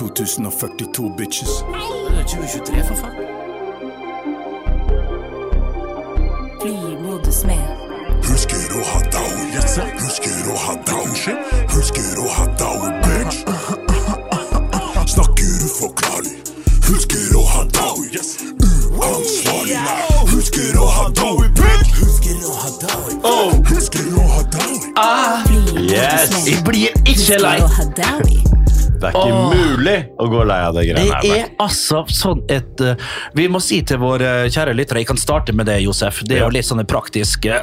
2042 bitches. Det er 2023, for faen. Flymodus med Husker å ha daue, husker å ha daue, husker å ha daue, bitch. Snakker uforklarlig, husker å ha daue, uansvarlig. Husker å ha daue, bitch. Husker å ha daue, husker å ha daue. Ah. Yes. Jeg blir ikke lei. Det er ikke mulig å gå lei av det greiene her. Det er altså sånn et uh, Vi må si til våre kjære lyttere Jeg kan starte med det, Josef. Det er jo litt sånn praktisk eh,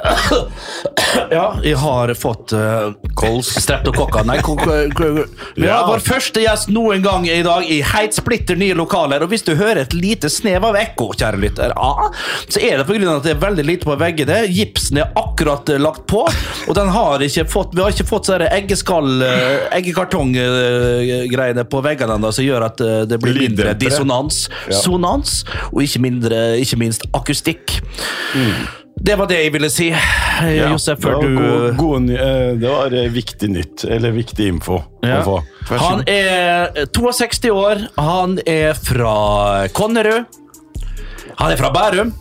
Ja, jeg har fått uh, Kols. streptokokker. Nei, ko- har Ja. vår første gjest noen gang i dag i helt splitter nye lokaler. Og hvis du hører et lite snev av ekko, kjære lytter, ja, så er det pga. at det er veldig lite på veggene. Gipsen er akkurat eh, lagt på, og den har ikke fått, vi har ikke fått sånne eggeskall, eh, eggekartonggreiene på veggene da, som gjør at eh, det blir mindre dissonans, Ja. sonans, og ikke, mindre, ikke minst akustikk. Det var det jeg ville si, Ja, Josef, det før var du god, god, eh, Det var eh, viktig nytt, eller viktig info Ja. Han er 62 år, han er fra Konnerud. Han er fra Bærum.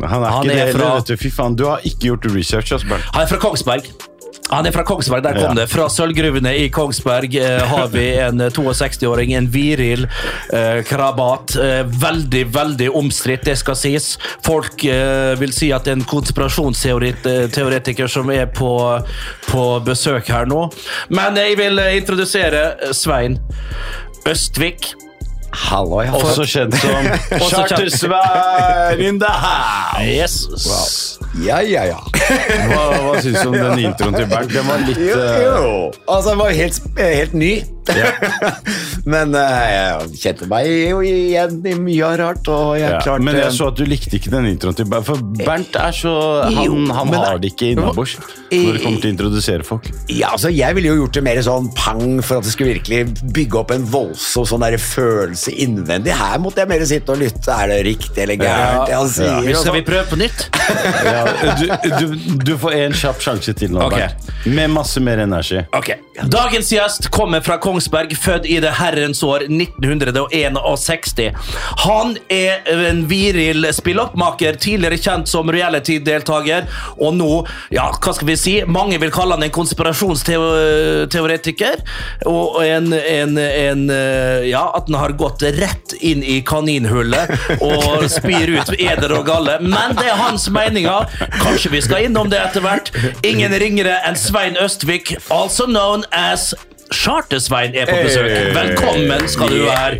Han er han er det fra-. Fy faen, du har ikke gjort research, Han er fra Kongsberg. Han er fra Kongsberg, der kom Ja. det. Fra sølvgruvene i Kongsberg eh, har vi en eh, 62-åring, en viril eh, krabat. Eh, veldig, veldig omstridt, det skal sies. Folk eh, vil si at det er en konspirasjonsteoretiker som er på, på besøk her nå. Men jeg vil eh, introdusere eh, Svein Østvik. Hallo, ja. Også kjent som Charter-Svein in the house! Yes. Ja, ja, ja. Hva, hva syns du om den introen til Bernt? Den var litt Jo, eh, jo. Altså, den var helt, helt ny. Men uh, jeg kjente meg jo igjen i mye rart, og jeg ja. klarte Men jeg så at du likte ikke den introen til Bernt. For Bernt er så Han, Jo, han har det ikke innabords når det kommer til å introdusere folk. Ja, altså, jeg ville jo gjort det mer sånn pang for at det skulle virkelig bygge opp en voldsom sånn der følelse innvendig. Her måtte jeg mer sitte og lytte. Er det riktig eller gærent? Ja, sier, ja. Skal vi sånn. prøve på nytt? Ja, du, du, du får en kjapp sjanse til nå, okay. Bernt. Med masse mer energi. Okay. Dagens gjest kommer fra Kongsberg, født i det herrens år 1961. Han er en viril spilloppmaker, tidligere kjent som reality-deltaker, og nå, ja, hva skal vi si, mange vil kalle han en konspirasjonsteoretiker, og en, en, en eh, ja, at han har gått rett inn i kaninhullet og spyr ut eder og galle, men det er hans meninger. Kanskje vi skal innom det etter hvert. Ingen ringere enn Svein Østvik, also known as Charter-Svein er på besøk. Velkommen skal du være,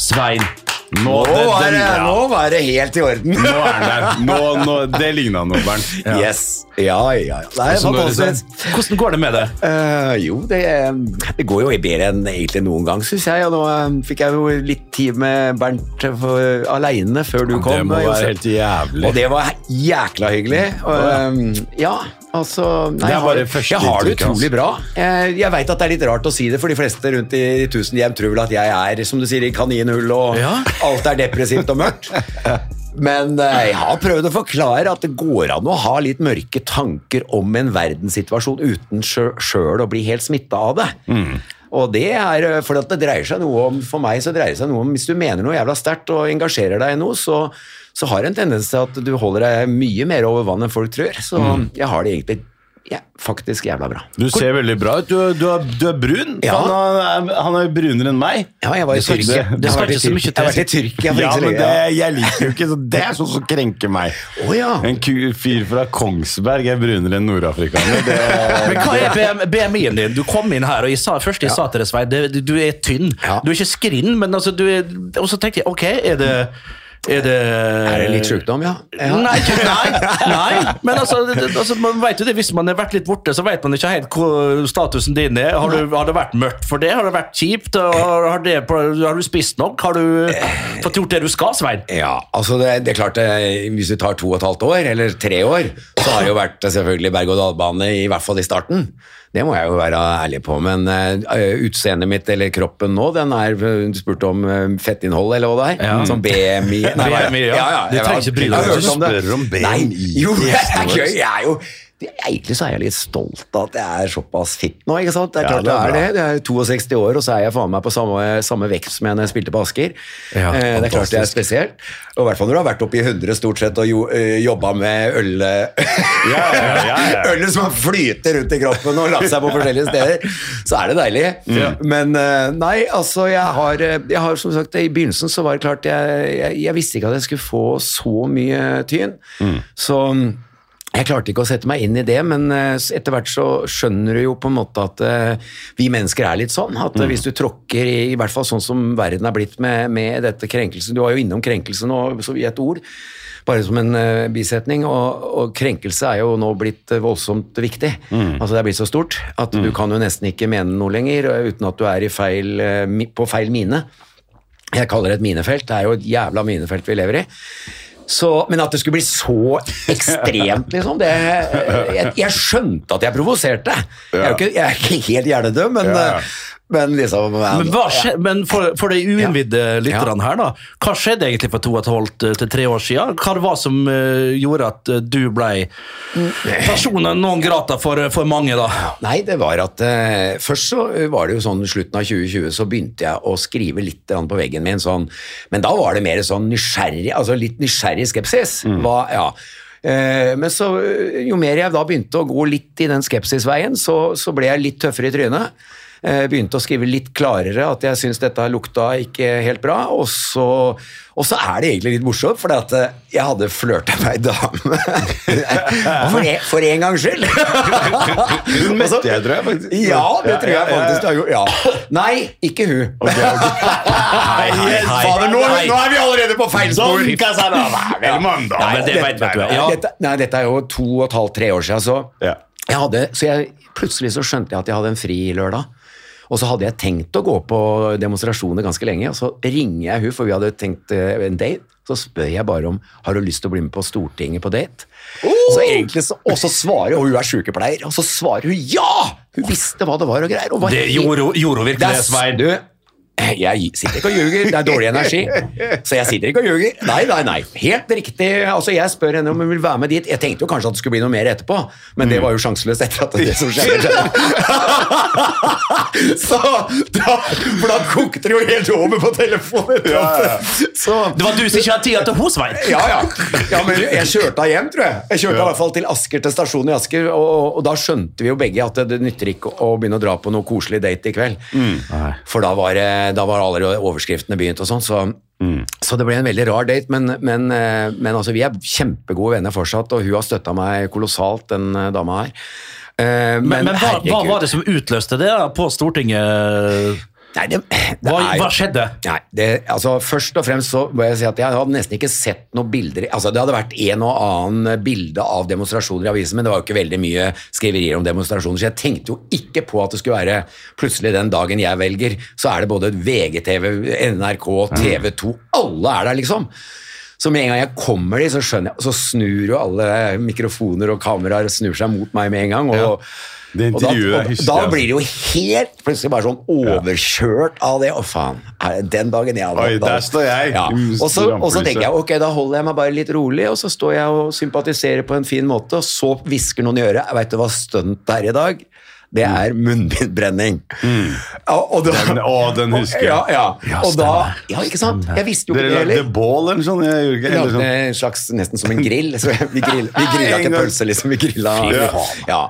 Svein. Nå, Nå det- var det, nå var det helt i orden. Nå er den der. Nå, nå, det ligna noe, Bernt. Yes. Ja, ja, ja. Nei, fantastisk. Hvordan går det med det? Uh, jo, det, det går jo bedre enn egentlig noen gang, syns jeg. Og nå um, fikk jeg jo litt tid med Bernt for, aleine før du kom. Det må være helt jævlig. Og det var jækla hyggelig. Og, um, ja, altså nei, jeg har- Jeg har det utrolig bra. Jeg, jeg veit at det er litt rart å si det, for de fleste rundt i tusen hjem tror vel at jeg er som du sier, i kaninhull og Ja. alt er depressivt og mørkt. Men eh, jeg har prøvd å forklare at det går an å ha litt mørke tanker om en verdenssituasjon uten sjøl å bli helt smitta av det. Og det er eh, for at det dreier seg noe om For meg så dreier det seg noe om Hvis du mener noe jævla sterkt og engasjerer deg i noe, så, så har det en tendens til at du holder deg mye mer over vann enn folk tror. Så jeg har det egentlig ja, faktisk jævla bra. Du ser veldig bra ut. Du, du, er, du er brun. Ja. Han, er, han er brunere enn meg. Ja, jeg var i Tyrkia. det skal ikke så mye Tyrkia- Jeg har vært i Tyrkia for Ja, men det, jeg liker jo ikke så Det er sånn som krenker meg. Oh, ja. En fyr fra Kongsberg er brunere enn nordafrikaner. Men hva er BMI-en din? Du kom inn her, og jeg sa, først jeg sa til deg, Svein, du er tynn. Ja. Du er ikke skrinn, men altså, du er Og så tenkte jeg, ok, er det er det Er det litt sykdom, ja? ja. Nei, nei, nei, men altså, altså man vet jo det, hvis man har vært litt borte, så vet man ikke helt hvor statusen din er. Har, du, har det vært mørkt for det? Har det vært kjipt? Har, har, det, har du spist nok? Har du fått gjort det du skal, Svein? Ja, altså det, det er klart eh, Hvis du tar to og et halvt år, eller tre år, så har det jo vært eh, selvfølgelig berg-og-dal-bane, i hvert fall i starten. Det må jeg jo være ærlig på. Men uh, utseendet mitt, eller kroppen nå, den er eh, Du spurte om eh, fettinnhold, eller hva det er? Ja. Sånn BMI Nei, BMI ja. Ja, ja. Du trenger ikke bry deg. Om det. spør om BMI Nei, jo, det er gøy. Jeg er jo Egentlig så er jeg litt stolt av at jeg er såpass fit nå. ikke sant? Det er Ja, klart det er det det. Jeg er 62 år, og så er jeg faen meg på samme, samme vekt som jeg når jeg spilte på Asker. Ja, eh, det er klart det er spesielt. Og I hvert fall når du har vært oppe i 100 stort sett og jo, øh, jobba med øl, Ja, ja, ja, ja. ølet som flyter rundt i kroppen og lagt seg på forskjellige steder, så er det deilig. Men eh, nei, altså, jeg har, eh, jeg har som sagt, i begynnelsen så var det klart jeg, jeg, jeg visste ikke at jeg skulle få så mye tyn. Så jeg klarte ikke å sette meg inn i det, men eh, etter hvert så skjønner du jo på en måte at eh, vi mennesker er litt sånn. At eh, hvis du tråkker i, i hvert fall sånn som verden er blitt med, med dette krenkelsen Du var jo innom krenkelse nå så i et ord, bare som en bisetning. Og, og krenkelse er jo nå blitt voldsomt viktig. Altså Det er blitt så stort at du kan jo nesten ikke mene noe lenger uten at du er i feil, på feil mine. Jeg kaller det et minefelt. Det er jo et jævla minefelt vi lever i. Så, men at det skulle bli så ekstremt, liksom det, jeg, jeg skjønte at jeg provoserte. Jeg, er jo ikke, jeg er ikke helt hjernedød, men, Ja. Men liksom Men, hva skje, men for, for de uinnvidde lytterne her, da. Hva skjedde egentlig for to og et halvt eh, til tre år siden? Hva det var som eh, gjorde at eh, du ble personen noen grata for, for mange, da? Nei, det var at uh, Først så var det jo sånn slutten av 2020 så begynte jeg å skrive litt på veggen min sånn Men da var det mer sånn nysgjerrig, altså litt nysgjerrig skepsis. Hva, ja. Men så, jo mer jeg da begynte å gå litt i den skepsisveien, så, så ble jeg litt tøffere i trynet. Eh, begynte å skrive litt klarere at jeg syns dette lukta ikke helt bra. Og så, og så er det egentlig litt morsomt, for jeg hadde flørta med ei dame. for, en, for en gangs skyld! Hun møtte jeg, tror jeg. faktisk. ja, det tror jeg faktisk du har gjort. Ja. Nei, ikke hun. Hei, hei, nei, Fader, nå, Nei. nå er vi allerede på feil spor! Nei. Dette, nei, dette er jo to og et halvt, tre år siden. Så, jeg hadde, så jeg, plutselig så skjønte jeg at jeg hadde en fri lørdag. Og så hadde jeg tenkt å gå på demonstrasjoner ganske lenge, og så ringer jeg hun, for vi hadde tenkt eh, en date. Så spør jeg bare om har du lyst til å bli med på Stortinget på date. Så egentlig så, og så svarer hun, hun er sykepleier, og så svarer hun ja! Hun visste hva det var og greier. Og var Det gjorde gjorde hun virkelig, Svein. Jeg sitter ikke og ljuger, det er dårlig energi. Så jeg sitter ikke og ljuger. Nei, nei, nei. Helt riktig. Altså, Jeg spør henne om hun vil være med dit. Jeg tenkte jo kanskje at det skulle bli noe mer etterpå, men det var jo sjanseløst etter at det som skjedde, skjedde. Så da, For da kokte det jo helt over på telefonen. Ja, ja. Så Det var du som ikke hadde tida til hos Svein. ja, ja. ja, men jeg kjørte hjem, tror jeg. Jeg kjørte i hvert fall til Asker, til stasjonen i Asker, og, og da skjønte vi jo begge at det, det nytter ikke å begynne å dra på noe koselig date i kveld. For da var, det- da var allerede overskriftene begynt og sånn, så, så det ble en veldig rar date. Men, men, eh, men altså, vi er kjempegode venner fortsatt, og hun har støtta meg kolossalt, den eh, dama her. Eh, Men, men hva, hva var det som utløste det da, på Stortinget? Nei, det, det Hva, jo- hva skjedde? Nei, det, altså Først og fremst så må jeg si at jeg hadde nesten ikke sett noen bilder altså Det hadde vært en og annen bilde av demonstrasjoner i avisen, men det var jo ikke veldig mye skriverier om demonstrasjoner, så jeg tenkte jo ikke på at det skulle være plutselig den dagen jeg velger, så er det både VGTV, NRK, TV 2 Alle er der, liksom. Så med en gang jeg kommer dit, så skjønner jeg, så snur jo alle mikrofoner og kameraer snur seg mot meg med en gang. og Det da, intervjuet og husker da blir det jo helt plutselig bare sånn overkjørt av det. Å, faen. Den dagen jeg hadde Oi, da- der står jeg. Ja. Mm, Og, så, og så tenker jeg ok, da holder jeg meg bare litt rolig, og så står jeg og sympatiserer på en fin måte, og så hvisker noen i øret. Veit du hva stunt er i dag? Det er munnbindbrenning. Mm. og da, Den- å, den husker jeg. Ja, ja. Ja, og da. Ja, ikke sant? Jeg visste jo ikke Dere det lagde bål eller sånn? Jeg gjorde ikke sånn. en slags, nesten som en grill. Så vi grill, vi grilla ikke pølse, liksom. Vi grilla Ja.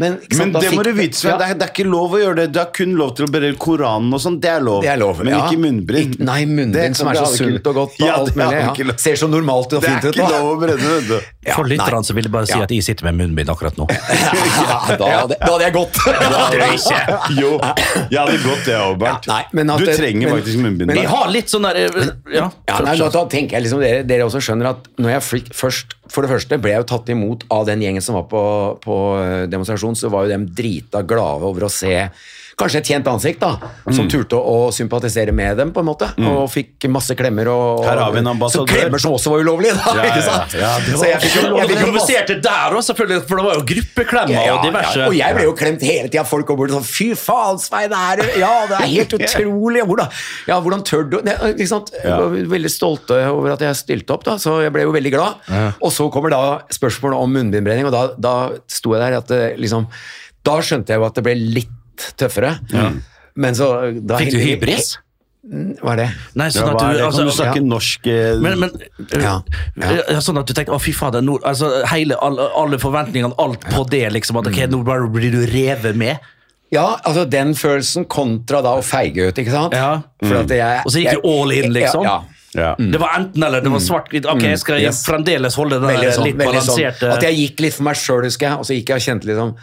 Men, sant, Men det må du vite, Sven. Ja. Det, er, det er ikke lov å gjøre det. Du har kun lov til å berøre Koranen og sånn. Det er lov. Det er lov, Men ja. ikke munnbind. Nei, munnbind som er så sunt og godt og Ja, alt mulig. Ja. Ser så normalt og Det er ikke lov å brenne, vet du. Ja, For lytterne nei. så vil jeg bare si Ja. at jeg sitter med munnbind akkurat nå. Ja, da, hadde, da hadde jeg gått. Jo, jeg hadde gått det òg, Bernt. Du trenger men- faktisk munnbind. men Vi har litt sånn der eh, Ja. Ja, nei, da, da tenker jeg liksom dere, dere også skjønner at når jeg først For det første ble jeg jo tatt imot av den gjengen som var på, på eh, så var jo dem drita glade over å se kanskje et kjent ansikt, da, som Mm. turte å sympatisere med dem, på en måte. Og fikk masse klemmer. Og, Her har vi en Så klemmer som også var ulovlig, da! Ja, ikke ja, sant? ja, så var- jeg fikk jo, jeg fikk provoserte der òg, selvfølgelig, for det var jo gruppeklemmer ja, og diverse. ja, og jeg ble jo klemt hele tida. Folk kom bort sånn Fy faen, Svein, det er, ja, det er helt utrolig! Hvordan, ja, hvordan tør du ne, ikke sant? Jeg var veldig stolte over at jeg stilte opp, da, så jeg ble jo veldig glad. Og så kommer da spørsmålet om munnbindbrenning, og da, da sto jeg der at det, liksom Da skjønte jeg jo at det ble litt tøffere. Men så da Fikk du hybris? Hva er det? Nei, Ja, sånn at du det? altså, Kan du snakke ja. norsk eh, Men, men Ja, ja, Sånn at du tenkte å fy fader, nå- altså, hele, alle, alle forventningene, alt på det, liksom. At ok, nå bare blir du revet med. Ja, altså den følelsen kontra da å feige ut, ikke sant? Ja. For at jeg, Og så gikk du all in, liksom? Ja, ja. ja. Det var enten eller. Det var svart-hvitt. Ok, jeg skal Mm. Yes. fremdeles holde den Veldig sånn, litt balanserte sånn. At jeg gikk litt for meg sjøl, husker jeg. Og så gikk jeg og kjente liksom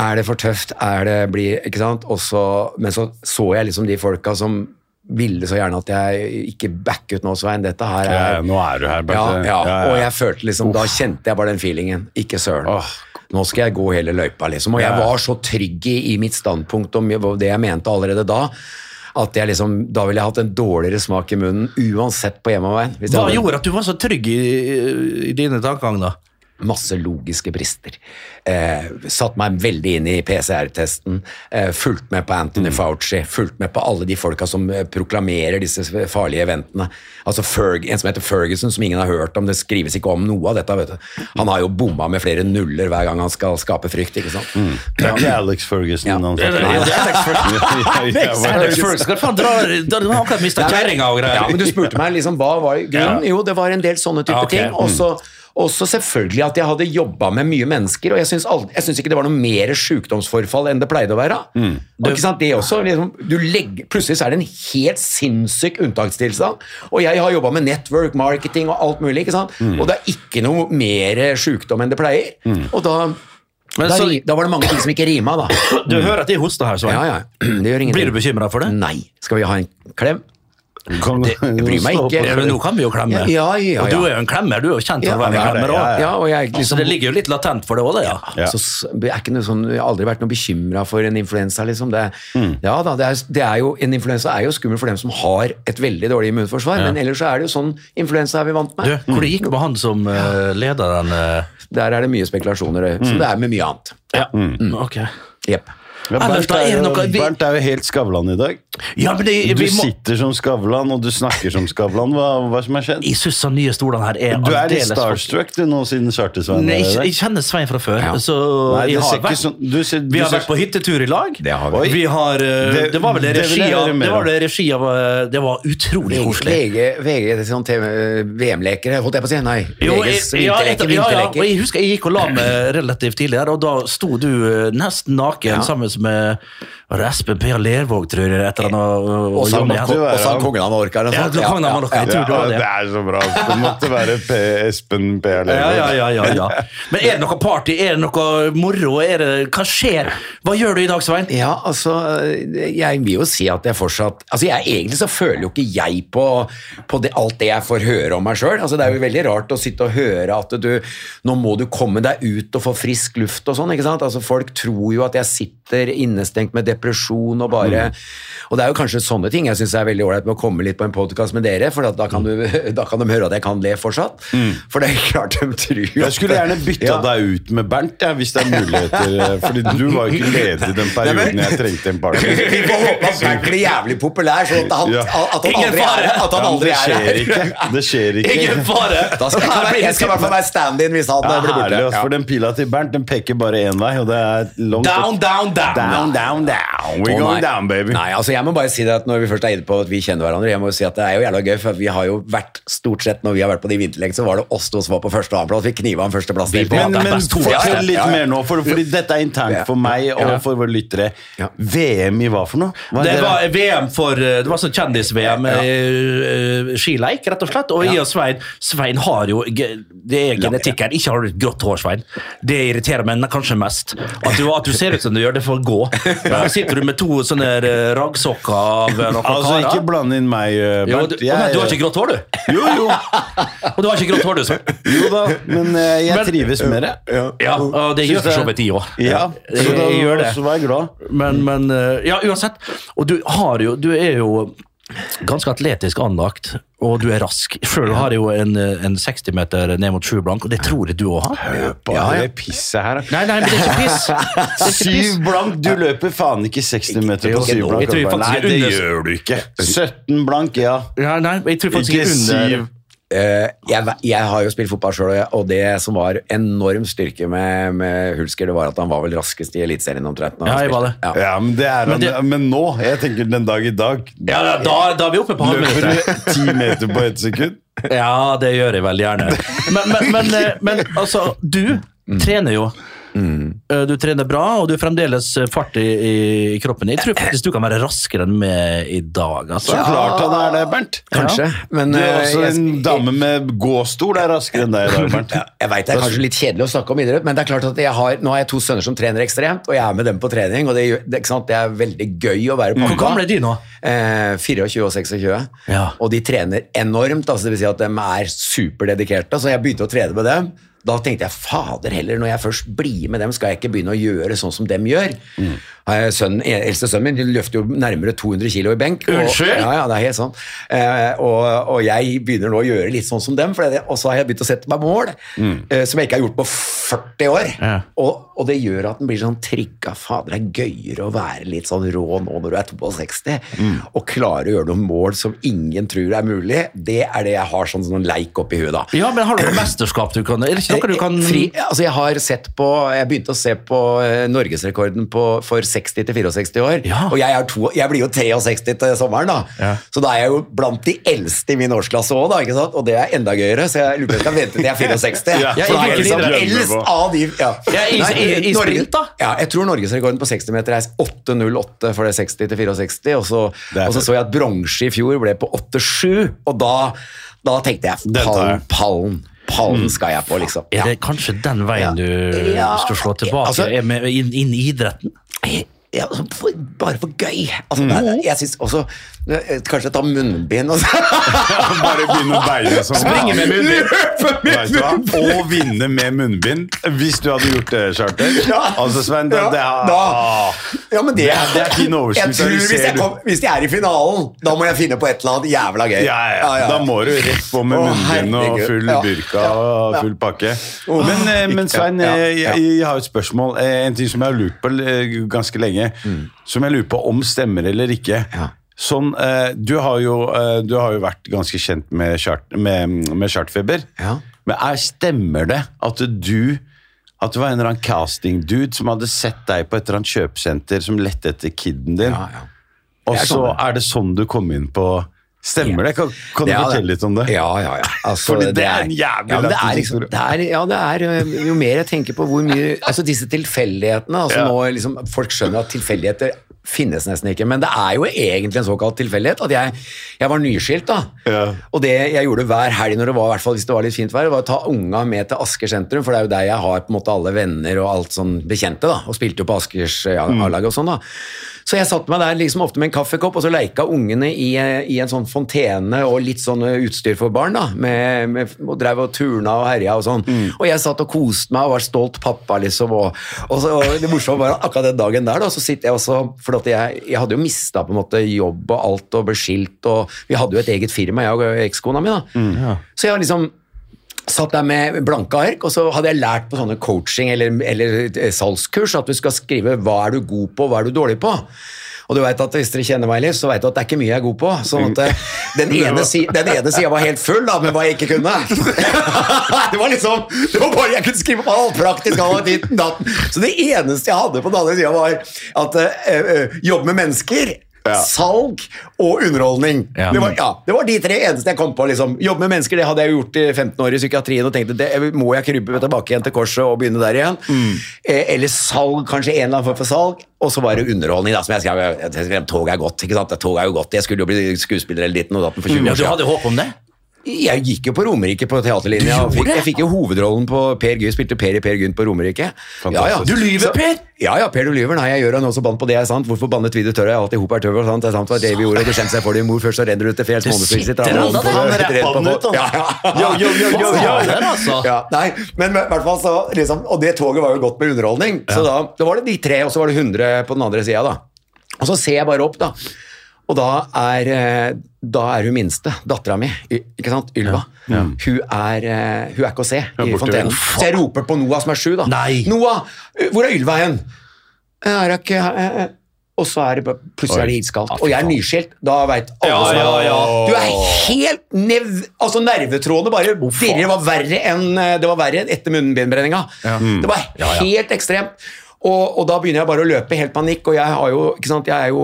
Er det for tøft? Er det blir Ikke sant? Også, men så så jeg liksom de folka som ville så gjerne at jeg ikke back ut nå, Svein. Dette her er ja, nå er du her, ja, bare. ja, og jeg følte liksom Da kjente jeg bare den feelingen. Ikke søren. Oh. Nå skal jeg gå hele løypa, liksom. Og jeg var så trygg i, i mitt standpunkt om det jeg mente allerede da. At jeg liksom, Da ville jeg hatt en dårligere smak i munnen uansett på hjemmeveien. Hva hadde- gjorde at du var så trygg i, i dine tankegang, da? Masse logiske brister. Eh, satt meg veldig inn i PCR-testen, eh, fulgt med på Anthony Fauci, fulgt med på alle de folka som eh, proklamerer disse farlige eventene. Altså Ferg, En som heter Ferguson, som ingen har hørt om, det skrives ikke om noe av dette. vet du. Han har jo bomma med flere nuller hver gang han skal skape frykt. ikke sant? Det er ikke Alex Ferguson. Ja. han snakker om. er Alex Ferguson. Skal faen dra Da har han akkurat mista kjerringa og greier. Ja, men du spurte meg liksom, hva var grunnen? Jo, det var en del sånne type okay. ting. Og så også selvfølgelig at jeg hadde jobba med mye mennesker, og jeg syns ikke det var noe mer sykdomsforfall enn det pleide å være. Og ikke sant, det også, liksom, du legger, Plutselig så er det en helt sinnssyk unntakstilstand, og jeg har jobba med network, marketing og alt mulig, ikke sant? og det er ikke noe mer sykdom enn det pleier. Og da, Men da, så- da var det mange ting som ikke rima, da. Du hører at de hoster her, Svein. Ja, ja. Blir du bekymra for det? Nei. Skal vi ha en klem? Kan det jeg bryr meg ikke. men nå kan vi jo klemme. Ja, ja, ja, Og du er jo en klemmer. Du er jo kjent for å være en klemmer òg. ja. Ja, og Så liksom det ligger jo litt latent for det òg, det, ja. Ja. Så er noe sånn, Jeg har aldri vært noe bekymra for en influensa. Liksom. Det, Mm. ja, da, det, er, det er jo, En influensa er jo skummel for dem som har et veldig dårlig immunforsvar, men ellers så er det jo sånn influensa er vi vant med. Du, hvor det gikk med han som uh, leder den uh... Der er det mye spekulasjoner, Mm. som det er med mye annet. Ja, ok. Yep. Ja, Bernt, er er jo, Bernt er jo helt Skavlan i dag. Ja, men det, Du sitter som Skavlan, og du snakker som Skavlan. Hva, hva som har skjedd? Jeg syns de nye stolene her er Du er litt starstruck du nå, siden Charter-Svein Nei, jeg, jeg kjenner Svein fra før, Ja. så Nei, jeg har vært, sånn du ser, du Vi har ser, vært på hyttetur i lag. Det har vi. Vi har, eh, Det- det, var vel det regi av Det var det regi av eh, Det var utrolig koselig. VG, VG det sånn VM-lekere, holdt jeg på å si. Nei. Jo, VGs jeg, ja, etter, ja, ja, og jeg husker jeg gikk og la meg relativt tidlig her, og da sto du eh, nesten naken Ja. sammen med Espen Per Lervåg, tror jeg. Etter han og, og, Og Henrik. kongen av Mallorca. Ja, kongen av Mallorca, jeg tror det ja, var det. det er så bra. Det måtte være P. Espen P. Ja, ja, ja, ja, ja. Men er det noe party? Er det noe moro? Er det, hva skjer? Hva gjør du i dag, Svein? Ja, altså, jeg vil jo si at jeg fortsatt altså jeg, Egentlig så føler jo ikke jeg på, på det, alt det jeg får høre om meg sjøl. Altså, det er jo veldig rart å sitte og høre at du Nå må du komme deg ut og få frisk luft og sånn. ikke sant? Altså, Folk tror jo at jeg sitter innestengt med depresjon og bare Og det er jo kanskje sånne ting jeg syns er veldig ålreit med å komme litt på en podkast med dere, for at da, kan du, da kan de høre at jeg kan le fortsatt. For det er klart de tror Jeg skulle gjerne bytta Ja. deg ut med Bernt, ja, hvis det er muligheter. eh, Fordi du var jo ikke ledig den perioden jeg trengte en partner. Vi får håpe at Bernt blir jævlig populær, sånn at han, Ja. at han aldri er fare. At han Ja, aldri det er skjer ikke. Det skjer ikke. Ingen fare! Da skal jeg, være- jeg skal i hvert fall være stand-in hvis han Ja, blir borte. herlig, for den pila til Bernt den peker bare én vei, og det er langt Down, down, down. Down, down, down. We're oh, going down, baby. Nei, altså jeg må bare si det at Når vi først er inne på at vi kjenner hverandre, jeg må jo si at det er jo jævla gøy, for vi har jo vært stort sett når vi har vært på de vinterlekene, så var det oss to som var på første og annenplass. Vi kniva om førsteplass. Men, men fortell litt mer nå, for, fordi dette er internt for meg og for våre lyttere. VM i hva for noe? Hva Det var VM for eh, Det var sånn kjendis-VM. Ja. eh, Skileik, rett og slett. Og jeg og Svein Svein har jo Det er genetikken. Ikke har du et grått hår, Svein. Det irriterer meg kanskje mest. At du, at du ser ut som du gjør, det får gå. da sitter du med to sånne eh, raggsokker gråtklokka av noen Altså, karer? ikke blande inn meg, eh, Jo, Bernt. du, men du har ikke grått hår, du? Jo, jo. Og du har ikke grått hår, du, så. Jo da, men eh, jeg Men- trives med det. Ja, og det gjør for så vidt de òg. Ja, så da jeg gjør det. så var jeg glad. Men, men eh, ja, uansett. Og du har jo Du er jo ganske atletisk anlagt, og du er rask. Sjøl har jeg jo en, en 60 meter ned mot 7 blank, og det tror jeg du òg har. Bare det pisset her. Nei, nei, men det er ikke piss. Syv blank, du løper faen ikke 60 meter på syv blank. Nei, det gjør du ikke. 17 blank, ja. Ja, nei, jeg tror faktisk Ikke syv. Eh, jeg, jeg har jo spilt fotball sjøl, og det som var enorm styrke med, med Hulsker, det var at han var vel raskest i Eliteserien omtrent. Ja, jeg var det. Ja. Ja, men det Men han. Men nå, jeg tenker den dag i dag Ja, ja, da, da er vi oppe på Løper du ti meter på ett sekund? Ja, det gjør jeg veldig gjerne. Men, men, men, eh, men altså, du trener jo. Eh, Du trener bra, og du er fremdeles fart i, i kroppen. Jeg tror faktisk du kan være raskere enn meg i dag. Så Altså. klart han er det, Bernt. Kanskje, men Du er eh, også jeg- en dame med gåstol er raskere enn deg i dag, Bernt. Ja, jeg vet det er kanskje litt kjedelig å snakke om idrett, men det er klart at jeg har, nå har jeg to sønner som trener ekstremt, og jeg er med dem på trening, og det, det, ikke sant? det er veldig gøy å være pappa. Hvor gamle er de nå? Eh, 24 og 26. Ja. Og de trener enormt, altså det vil si at de er superdedikerte, så jeg begynte å trene med dem. Da tenkte jeg, fader heller, når jeg først blir med dem, skal jeg ikke begynne å gjøre sånn som dem gjør. Eh, Sønnen, eldste sønnen min de løfter jo nærmere 200 kilo i benk. og- Unnskyld? Ja, ja, det er helt sånn. Eh, og, og jeg begynner nå å gjøre litt sånn som dem, og så har jeg begynt å sette meg mål eh, som jeg ikke har gjort på 40 år. Ja. Og, og det gjør at den blir sånn trigga. Fader, det er gøyere å være litt sånn rå nå når du er 62, og klare å gjøre noen mål som ingen tror er mulig. Det er det jeg har sånn, sånn leik oppi huet, da. Ja, men har du noe mesterskap du kan Er det ikke noe du kan Fri, altså jeg har sett på Jeg begynte å se på eh, norgesrekorden på, for 60 til 64 år. Ja. Og jeg, er to, jeg blir jo 63 til sommeren, da. Ja. Så da er jeg jo blant de eldste i min årsklasse òg, da. ikke sant? Og det er enda gøyere, så jeg lurer på om jeg skal vente til jeg er 64. Ja, for da er jeg liksom eldst av de ja. Ja, i- Nei, i- i Norge- sprint, da? Ja, jeg tror norgesrekorden på 60 meter er 8.08 for det 60 til 64, og så, er og så så jeg at bronse i fjor ble på 8.7, og da, da tenkte jeg pallen, pallen, pallen skal jeg på, liksom. Er det kanskje den veien du Ja. skal slå tilbake Altså- er med, inn, inn i idretten? I, Ja, altså, for, bare for gøy. Altså, Mm. det jeg syns også eh, Kanskje ta munnbind og så Bare begynne å beine som Springe med munnbind. Og vinne med munnbind. Hvis du hadde gjort det, Charter. Ja. Altså, Sven, det, Ja, det Ja, men det, Det er- det er fin oversikt, Jeg hvis, jeg kom, hvis de er i finalen, da må jeg finne på et eller annet jævla gøy. Ja, ja, ja. Da må du rett på med munnbind og full Ja. burka Ja. og full pakke. Men, eh, men Svein, eh, jeg, jeg har et spørsmål. En ting som jeg har lurt på ganske lenge. Som jeg lurer på om stemmer eller ikke. Ja. Sånn, eh, du, har jo, eh, du har jo vært ganske kjent med, kjart, med, med chartfeber. Ja. Men er, stemmer det at du at det var en eller annen casting-dude som hadde sett deg på et eller annet kjøpesenter som lette etter kiden din, Ja, ja. og så er det sånn du kom inn på Stemmer det? Kan, kan du Ja, fortelle litt om det? Ja, ja, ja. Altså, Fordi det er en jævlig ja, det er liksom, det Ja, det er øh, Jo mer jeg tenker på hvor mye Altså disse tilfeldighetene altså Ja. nå liksom, Folk skjønner at tilfeldigheter finnes nesten ikke, men det er jo egentlig en såkalt tilfeldighet at jeg, jeg var nyskilt. da. Ja. Og det jeg gjorde hver helg når det var, i hvert fall hvis det var litt fint vær, var å ta unga med til Asker sentrum, for det er jo der jeg har på en måte alle venner og alt sånn bekjente, da, og spilte jo på Askers Mm. A-lag og sånn. da. Så jeg satte meg der liksom ofte med en kaffekopp, og så leika ungene i, i en sånn fontene og litt sånn utstyr for barn, da, med, med, og drev og turna og herja og sånn. Og jeg satt og koste meg og var stolt pappa, liksom. Og, og, så, og det morsomme var akkurat den dagen der, da, så sitter jeg også For at jeg, jeg hadde jo mista på en måte jobb og alt og ble skilt, og vi hadde jo et eget firma, jeg og ekskona mi, da. Så jeg liksom satt der med blanke ark, og så hadde jeg lært på sånne coaching- eller, eller eh, salgskurs at du skal skrive hva er du god på, hva er du dårlig på. Og du vet at Hvis dere kjenner meg litt, så vet du at det er ikke mye jeg er god på. sånn at eh, Den ene, si, den ene sida var helt full da, med hva jeg ikke kunne. det var liksom, det var bare Jeg kunne skrive på alt praktisk. alt. Så det eneste jeg hadde på den andre sida, var at uh, uh, jobbe med mennesker. Ja. Salg og underholdning. Ja. Det, var, ja, det var de tre eneste jeg kom på. liksom. Jobbe med mennesker det hadde jeg gjort i 15 år i psykiatrien og tenkte det må jeg krype tilbake igjen til korset og begynne der igjen. Eh, eller salg, kanskje en eller annen form for salg. Og så var det underholdning. da, som jeg skrev, jeg skrev tog er godt. ikke sant? Tog er jo godt. Jeg skulle jo bli skuespiller eller ditt og datten for 20 Ja, du hadde håp om det? Jeg gikk jo på Romerike på teaterlinja. og fikk, jeg fikk jo hovedrollen på Per Gynt. Spilte Per i Per Gynt på Romerike. Ja, ja. Du lyver, Per! Ja, ja, Per, du lyver. Nei, jeg gjør han også bann på det. er sant. Hvorfor bannet vi det tørre? jeg alltid hop er og Sant? Det er sant hva Davy gjorde, Du det kjente seg for din mor. Først så renner du til fjells månedsvis sitt. Han rappa den ut, han. Ja. Ja, nei, men i hvert fall så liksom, Og det toget var jo godt med underholdning. Så da, da var det de tre, og så var det 100 på den andre sida, da. Og så ser jeg bare opp, da. Og da er, eh, da er hun minste, dattera mi, ikke sant, Ylva, hun, er, eh, hun er ikke å se i fontenen. Så jeg roper på Noah som er sju, da. Nei. Noah, eh, hvor er Ylva hen? Er ikke. Og så er det plutselig er det iskaldt. Og jeg er nyskilt. Da veit alle Ja, som er ja, ja. Du er helt nev... Altså, nervetrådene bare dirrer. Det var verre enn Det var verre enn etter munnbindbrenninga. Det var helt ekstremt. Og, og da begynner jeg bare å løpe i helt panikk, og jeg, har jo, sant, jeg er jo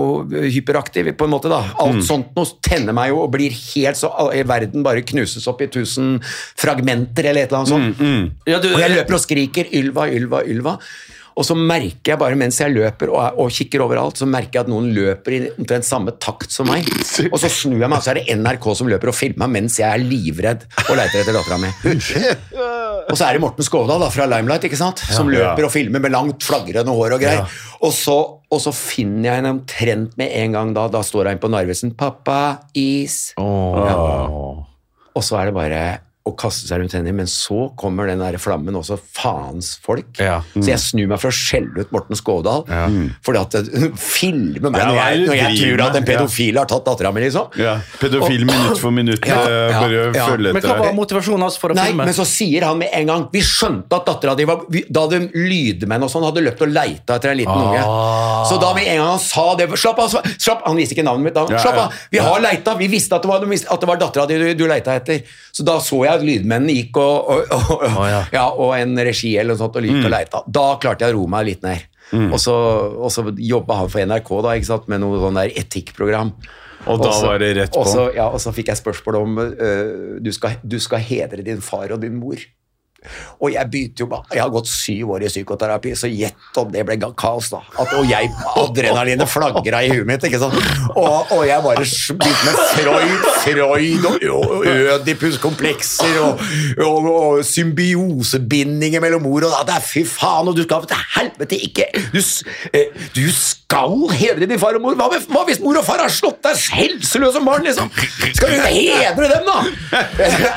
hyperaktiv på en måte. da. Alt sånt noe tenner meg jo og blir helt så Verden bare knuses opp i tusen fragmenter eller et eller annet sånt. Ja, du- og jeg løper og skriker 'Ylva, Ylva, Ylva'. Og så merker jeg bare mens jeg løper og, og kikker overalt, så merker jeg at noen løper i omtrent samme takt som meg. Og så snur jeg meg, og så er det NRK som løper og filmer meg mens jeg er livredd og leiter etter dattera mi. Og så er det Morten Skovdal da, fra Limelight ikke sant? som løper og filmer med langt, flagrende hår og greier. Og, så, og så finner jeg henne omtrent med en gang da. Da står hun på Narvesen. 'Pappa, is'. Og så er det bare å kaste seg rundt henne, men så kommer den der flammen også, faens folk. Ja. Så jeg snur meg for å skjelle ut Morten Skådal, fordi at hun filmer meg Ja, når jeg, når jeg tror at en pedofil har tatt dattera mi, liksom. Ja, pedofil minutt for minutt. Ja, eh, ja, bare ja. følge Men hva var motivasjonen hans for å Nei, filme? men så sier han med en gang Vi skjønte at dattera di var vi- Da de lydmenn og sånn hadde løpt og leita etter en liten unge. Så da med en gang han sa det Slapp av! Slapp, han visste ikke navnet mitt. Da. Ja, Slapp ja. av! Vi har leita! Vi visste at det var, at det var dattera di du, du leita etter. Så da så jeg at lydmennene gikk og, og, og, oh, ja. ja, og en regi eller noe sånt og gikk og leita. Da klarte jeg å roe meg litt ned. Og så, og så jobba han for NRK da, ikke sant, med noe sånn der etikkprogram. Og da også, var det rett på. Også, ja, og så fikk jeg spørsmål om uh, du, skal, du skal hedre din far og din mor. Og jeg begynte jo bare Jeg har gått syv år i psykoterapi, så gjett om det ble kaos, da. At, og jeg Adrenalinet flagra i huet mitt, ikke sant. Og, og jeg bare begynte med Freud, Freud og, og Ødipus-komplekser og, og, og symbiosebindinger mellom mor og datter. Fy faen, og du skal til helvete ikke Du, du skal hedre din far og mor. Hva, med, hva hvis mor og far har slått deg helseløs som barn, liksom? Skal du hedre dem, da?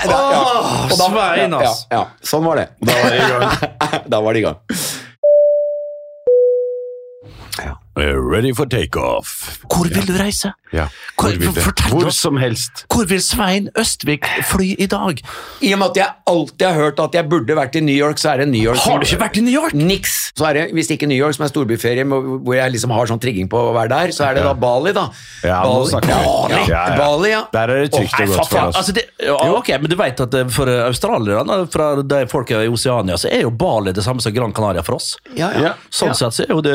Ja, Åh, og da- ja, ja, ja, sånn var det. Da var det i gang. da var det i gang. Ready for takeoff. Hvor vil du reise? Ja. Hvor- Hvor, vil det? fortell Hvor som helst. Hvor vil Svein Østvik fly i dag? I og med at jeg alltid har hørt at jeg burde vært i New York, så er det New York. Har du ikke vært i New York? Niks. Så er det, hvis ikke New York, som er storbyferie, hvor jeg liksom har sånn trigging på å være der, så er det da Bali, da. Ja, Bali. Bali, Ja, ja. Bali, ja. Der er det trygt og godt for oss. altså det, ja, ok, men du vet at eh, for australierne, fra de folka i Oseania, så er jo Bali det samme som Gran Canaria for oss. Ja, ja. Ja. Sånn sett så er jo det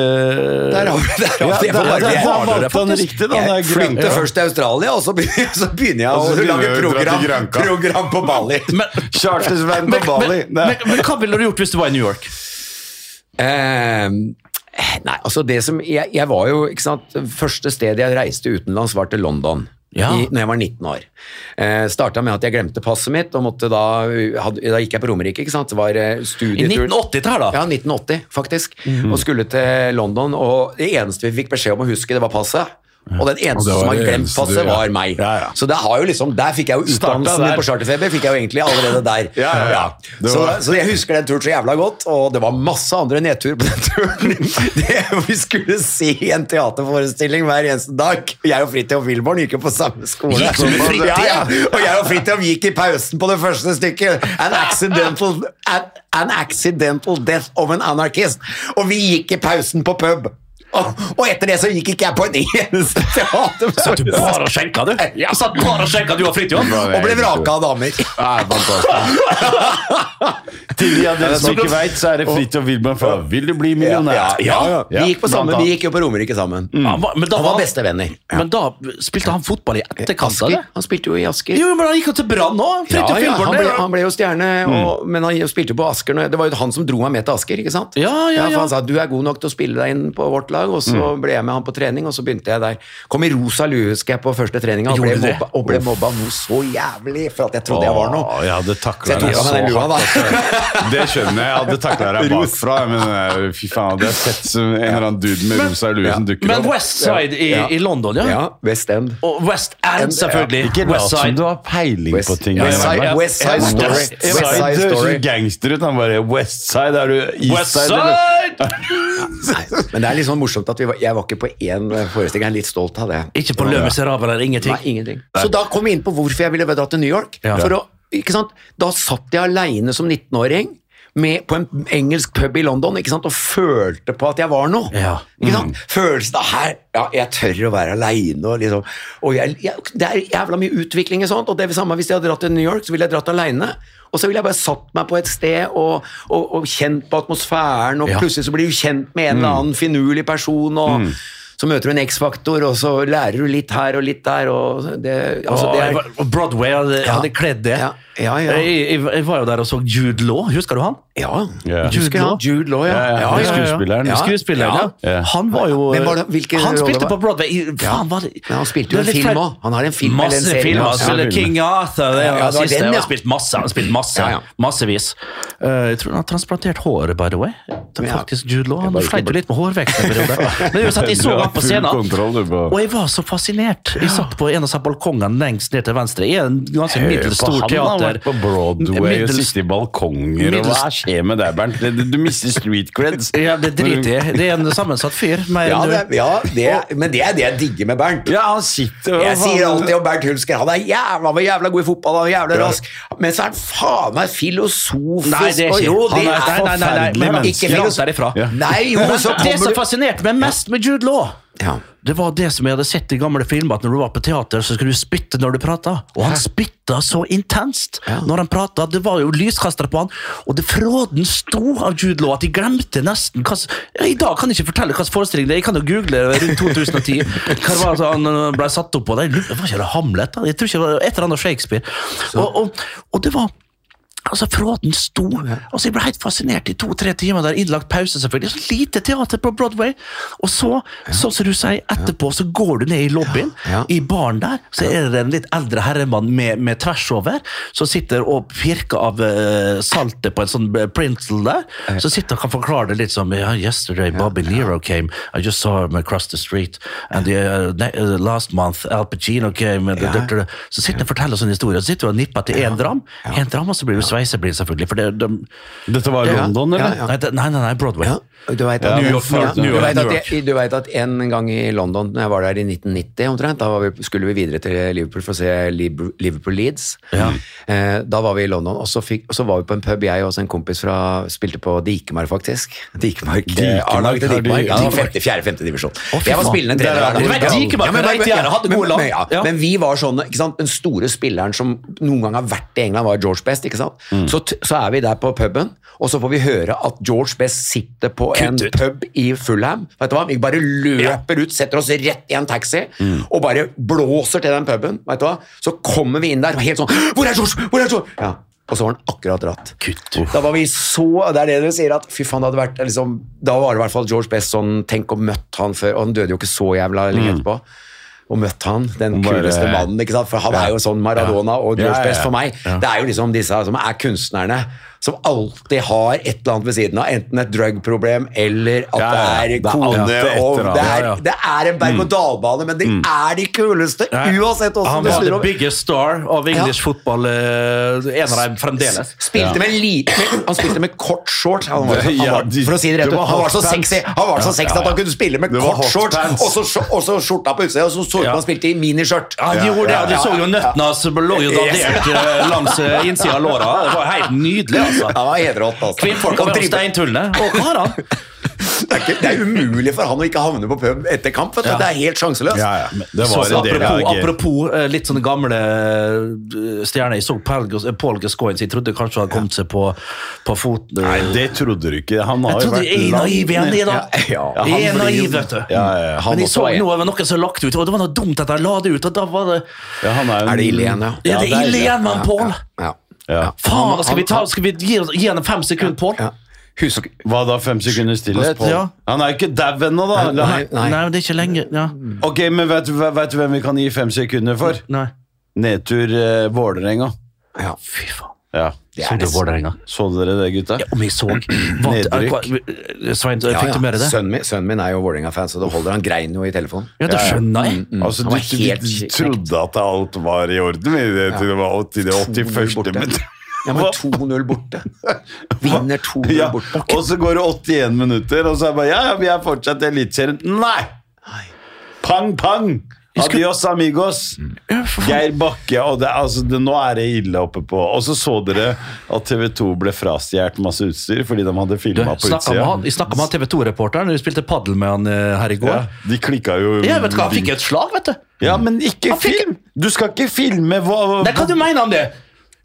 Der har Ja, det. Jeg riktig, da. Er flytter først til Australia, og så begynner, så begynner jeg å lage program, program på Bali. Men, Chartersvenn på Bali. men, men, men hva ville du gjort hvis du var i New York? Eh, nei, altså det som jeg, jeg var jo, ikke sant Første stedet jeg reiste utenlands, var til London. Ja. I, når jeg var 19 år. Eh, Starta med at jeg glemte passet mitt, og måtte da hadde, Da gikk jeg på Romerike, ikke sant. Det var studietur. I 1980 her, da? Ja, 1980, faktisk. Og skulle til London, og det eneste vi fikk beskjed om å huske, det var passet. Og den eneste Og som har glemt passet, var ja. var meg. Ja, ja. Så det har jo liksom, der fikk jeg jo utdannelsen min på charterfeber. fikk jeg jo egentlig allerede der. Ja, ja, ja. Det Så, var- så jeg husker den turen så jævla godt, og det var masse andre nedturer på den turen. Det, vi skulle se en teaterforestilling hver eneste dag. Jeg og Fridtjof Wilborn gikk jo på samme skole. Gikk du med Ja, ja. Og jeg og Fridtjof gikk i pausen på det første stykket. An accidental, an, an accidental death of an anarchist. Og vi gikk i pausen på pub. Og, og etter det så gikk ikke jeg på en eneste teater. Satt du bare og skjenka, du? Ja. Satt bare og skjenka, du og Fridtjof? Og ble vraka av damer. Til de av dere som ikke veit, så er det Fridtjof Wilborn fra Vil du bli millionær? Ja, ja, ja. Vi gikk på sammen, vi gikk jo på Romerike sammen. Men, da Han var var, bestevenner. men da spilte han fotball i etterkant Asker. Han spilte jo i Asker. Jo, men han gikk jo til Brann òg! Ja, ja, han, jo- han ble jo stjerne, og, men han spilte på Asker. Det var jo han som dro meg med til Asker, ikke sant? Ja, ja, ja. for Han sa du er god nok til å spille deg inn på vårt lag. Dag, og så ble jeg med han på trening, og så begynte jeg der. Kom i rosa lue, husker jeg, på første treninga, og og ble mobba noe så jævlig for at jeg trodde jeg var noe. Åh, jeg hadde takla jeg tok deg av meg den lua, da. Det skjønner jeg. Jeg hadde takla deg bakfra. Men eh, fy faen, hadde jeg sett en eller annen dude med rosa lue som dukker Men opp. West Side i, Ja. i London, ja. Ja, West End. Og West End, selvfølgelig. Ikke lat som du har peiling West- på ting. West Side- West West Side West Story. Side. West Side Story. gangster ut. Han bare West Side, er du East West Side? eller? Side! Men det er litt sånn morsomt at vi var, jeg var ikke på én forestilling. Jeg er litt stolt av det. Ikke på Le Miserable eller ingenting. Nei, ingenting. Så da kom jeg inn på hvorfor jeg ville dra til New York. Ja. For å? Da satt jeg aleine som 19-åring. Med, på en engelsk pub i London og følte på at jeg var noe. Ja. Ikke sant? Følelsen av her Ja, jeg tør å være aleine. Og liksom, og jeg, jeg, det er jævla mye utvikling i sånt. Og det er det samme hvis jeg hadde dratt til New York, så ville jeg dratt aleine. Og så ville jeg bare satt meg på et sted og, og, og kjent på atmosfæren, og Ja. plutselig så blir du kjent med en eller annen finurlig person. og Så møter du en X-faktor, og så lærer du litt her og litt der. Og det, altså, det er, og Broadway hadde, Ja. hadde kledd det. Ja, ja, ja. Jeg, jeg, jeg var jo der og så Jude Law, husker du han? ja, Yeah. Jude, Law. Jude Law, ja. Ja, ja, ja, ja. skuespilleren. Ja. Skuespilleren, ja. Ja. Han var jo Men var det- Han spilte på Broadway i Faen, var det Ja, han spilte jo en film òg. også. Han har en film eller en Masse serie. filmer. Ja, Han spiller filmer. King Arthur, det Ja, det den, Han ja. har spilt masse. Han har spilt masse. Ja, ja. Massevis. Uh, jeg tror han har transplantert håret, by the way. Det er faktisk Jude Law. Han sleit jo litt med hårvekst en periode. Men jeg så ham på scenen. Og jeg var så fascinert. Jeg satt på en av balkongene lengst ned til venstre. I en ganske middels stor teater. Vært på Broadway og sitte i balkonger. og Hva skjer med deg, Bernt? Du, du mister street creds. Ja, det driter jeg. Det er en sammensatt fyr. Ja, det, ja det, men det er det jeg digger med Bernt. Ja, han sitter og Jeg sier alltid om Bernt Hulsker han er jævla, han jævla god i fotball og jævla rask, men så er han faen meg filosofisk. Nei, det er ikke jo, det er- nei, nei, nei, nei, menneske. Ikke langt derifra. Nei, jo, så Det som fascinerte meg mest med Jude Law, Ja. det var det som jeg hadde sett i gamle filmer, at når du var på teater, så skulle du spytte når du prata. Og han spytta så intenst når han prata. Det var jo lyskastere på han, og det fråden sto av Jude Law at de glemte nesten hva I dag kan jeg ikke fortelle slags forestilling det er. Jeg kan jo google rundt 2010 hva var det han øh, ble satt opp på. Det var ikke det Hamlet? da? Jeg tror ikke det var et eller annet Shakespeare. Og, og, og det var Altså, Fråten sto. Altså, Jeg ble helt fascinert i to-tre timer. der Innlagt pause, selvfølgelig. Så lite teater på Broadway. Og så, sånn som du sier, etterpå så går du ned i lobbyen. Ja. I baren der så er det en litt eldre herremann med, med tvers over, som sitter og pirker av uh, saltet på en sånn eh, printle der. Så sitter og kan forklare det litt som yeah, Yesterday Bobby Nero came. I just saw him across the street. And the, uh, uh, last month Al Pacino came. And Ja. Så sitter han og forteller sånne historier. Så sitter du og nipper til én dram. En dram, og så blir du sveiseblind, selvfølgelig. For det, de, Dette var London, eller? det, nei, nei, nei, Broadway. Ja, du vet Ja, at, New York, ja, New du vet at, vet at en gang i London, når jeg var der i 1990 omtrent, da var vi, skulle vi videre til Liverpool for å se Liverpool Leeds. Eh, da var vi i London, og så, fikk, og så var vi på en pub, jeg og en kompis fra Spilte på Dikemark, faktisk. Dikemark, eh, Dikemark, til Dikemark. Ja, fjerde, femte divisjon. fy jeg var spillende trener. er Ja, Ja, Ja. men vi var sånne, ikke sant? Den store spilleren som noen gang har vært i England, var George Best. ikke sant? Mm. Så, så er vi der på puben, og så får vi høre at George Best sitter på en Kutt ut. pub i Fulham. Vet du hva? Vi bare løper ut, setter oss rett i en taxi Mm. og bare blåser til den puben. Vet du hva? Så kommer vi inn der og helt sånn Hvor er George? Hvor er George? Ja. Og så var han akkurat dratt. Kutt. Da var vi så Det er det du sier, at fy faen, det hadde vært liksom Da var det i hvert fall George Best sånn Tenk å møtt han før Og han døde jo ikke så jævla lenge etterpå. Og møtt han, den Bare- kuleste mannen. ikke sant? For han er jo sånn Maradona og George Ja, ja, ja. Best for meg. Det er jo liksom disse som er kunstnerne. Som alltid har et eller annet ved siden av. Enten et drug-problem eller at Ja, ja. det Det er kone. Det er, og det, er, ja, ja. det er en berg-og-dal-bane, men de er de kuleste uansett Han åssen det var the biggest star av English football. eh, en av dem fremdeles. Spilte med lite Han spilte med kort shorts. Han var, han var, for å si det rett ut, han var så sexy, han var så sexy at han kunne spille med kort short, shorts og så, skjorta på utsida, og så så ut som han spilte i miniskjørt. Ja, han gjorde det, du så jo nøttene hans lå jo dandert eh, langs eh, innsida av låra. Det var helt nydelig, altså. Han var helt altså. Kvinnfolk Og var drible- steintullene. Og hva da? det, er ikke, det er umulig for han å ikke havne på pub etter kamp. Ja. Det er helt sjanseløst. Ja, ja. Så, var apropos, apropos eh, litt sånne gamle eh, stjerner. Jeg så Paul eh, Paul Gascoigne, så jeg trodde kanskje han hadde kommet seg på, på fot. Nei, det trodde du ikke. Han har jeg jo trodde vært jeg er naiv igjen, jeg, da. Ja, ja. Ja, jeg er naiv, vet du. Ja, ja, ja. Han Men jeg så er- noe over noen som lagt ut, og det var noe dumt at jeg la det ut. og da var det... Ja, han er, Er det ille igjen, ja? Ja, det er ille igjen med han Pål. Ja. Ja. Faen, skal vi, ta, skal vi gi, gi henne fem sekunder, Pål? Ja. Husk, Hva da, fem sekunder stillhet? Ja. Han er jo ikke dau ennå, da. Nei, Nei, nei. nei, det er ikke lenge. Ja. Ok, men vet, vet du hvem vi kan gi fem sekunder for? Nei. Nedtur eh, Vålerenga. ja. Fy faen. Ja. Det Så er det. Vålerenga? Så dere det, gutta? Ja, om jeg så Nedrykk. Svein, Ja, fikk du med deg det? Sønnen, min, sønnen min er jo Vålerenga-fan, så det holder. Han grein jo i telefonen. Ja, det skjønner jeg. Altså, Han du, du, helt du trodde at alt var i orden i det, til det var til det 81. borte. minutt. Ja, men 2-0 borte. Vinner 2-0 Ja, borte. og så går det 81 minutter, og så er det bare Ja, ja, vi er fortsatt i Eliteserien. Nei! Pang, pang! Adios, amigos. Faen. Geir Bakke. Og det, altså, det, nå er det ille oppe på Og så så dere at TV 2 ble frastjålet masse utstyr fordi de hadde filma på utsida. Vi snakka med TV 2-reporteren. Vi spilte padel med han eh, her i går. Ja, de klikka jo Ja, vet du hva, Han fikk et slag, vet du. Ja, men ikke film! Du skal ikke filme hva Nei, Hva du mener om det?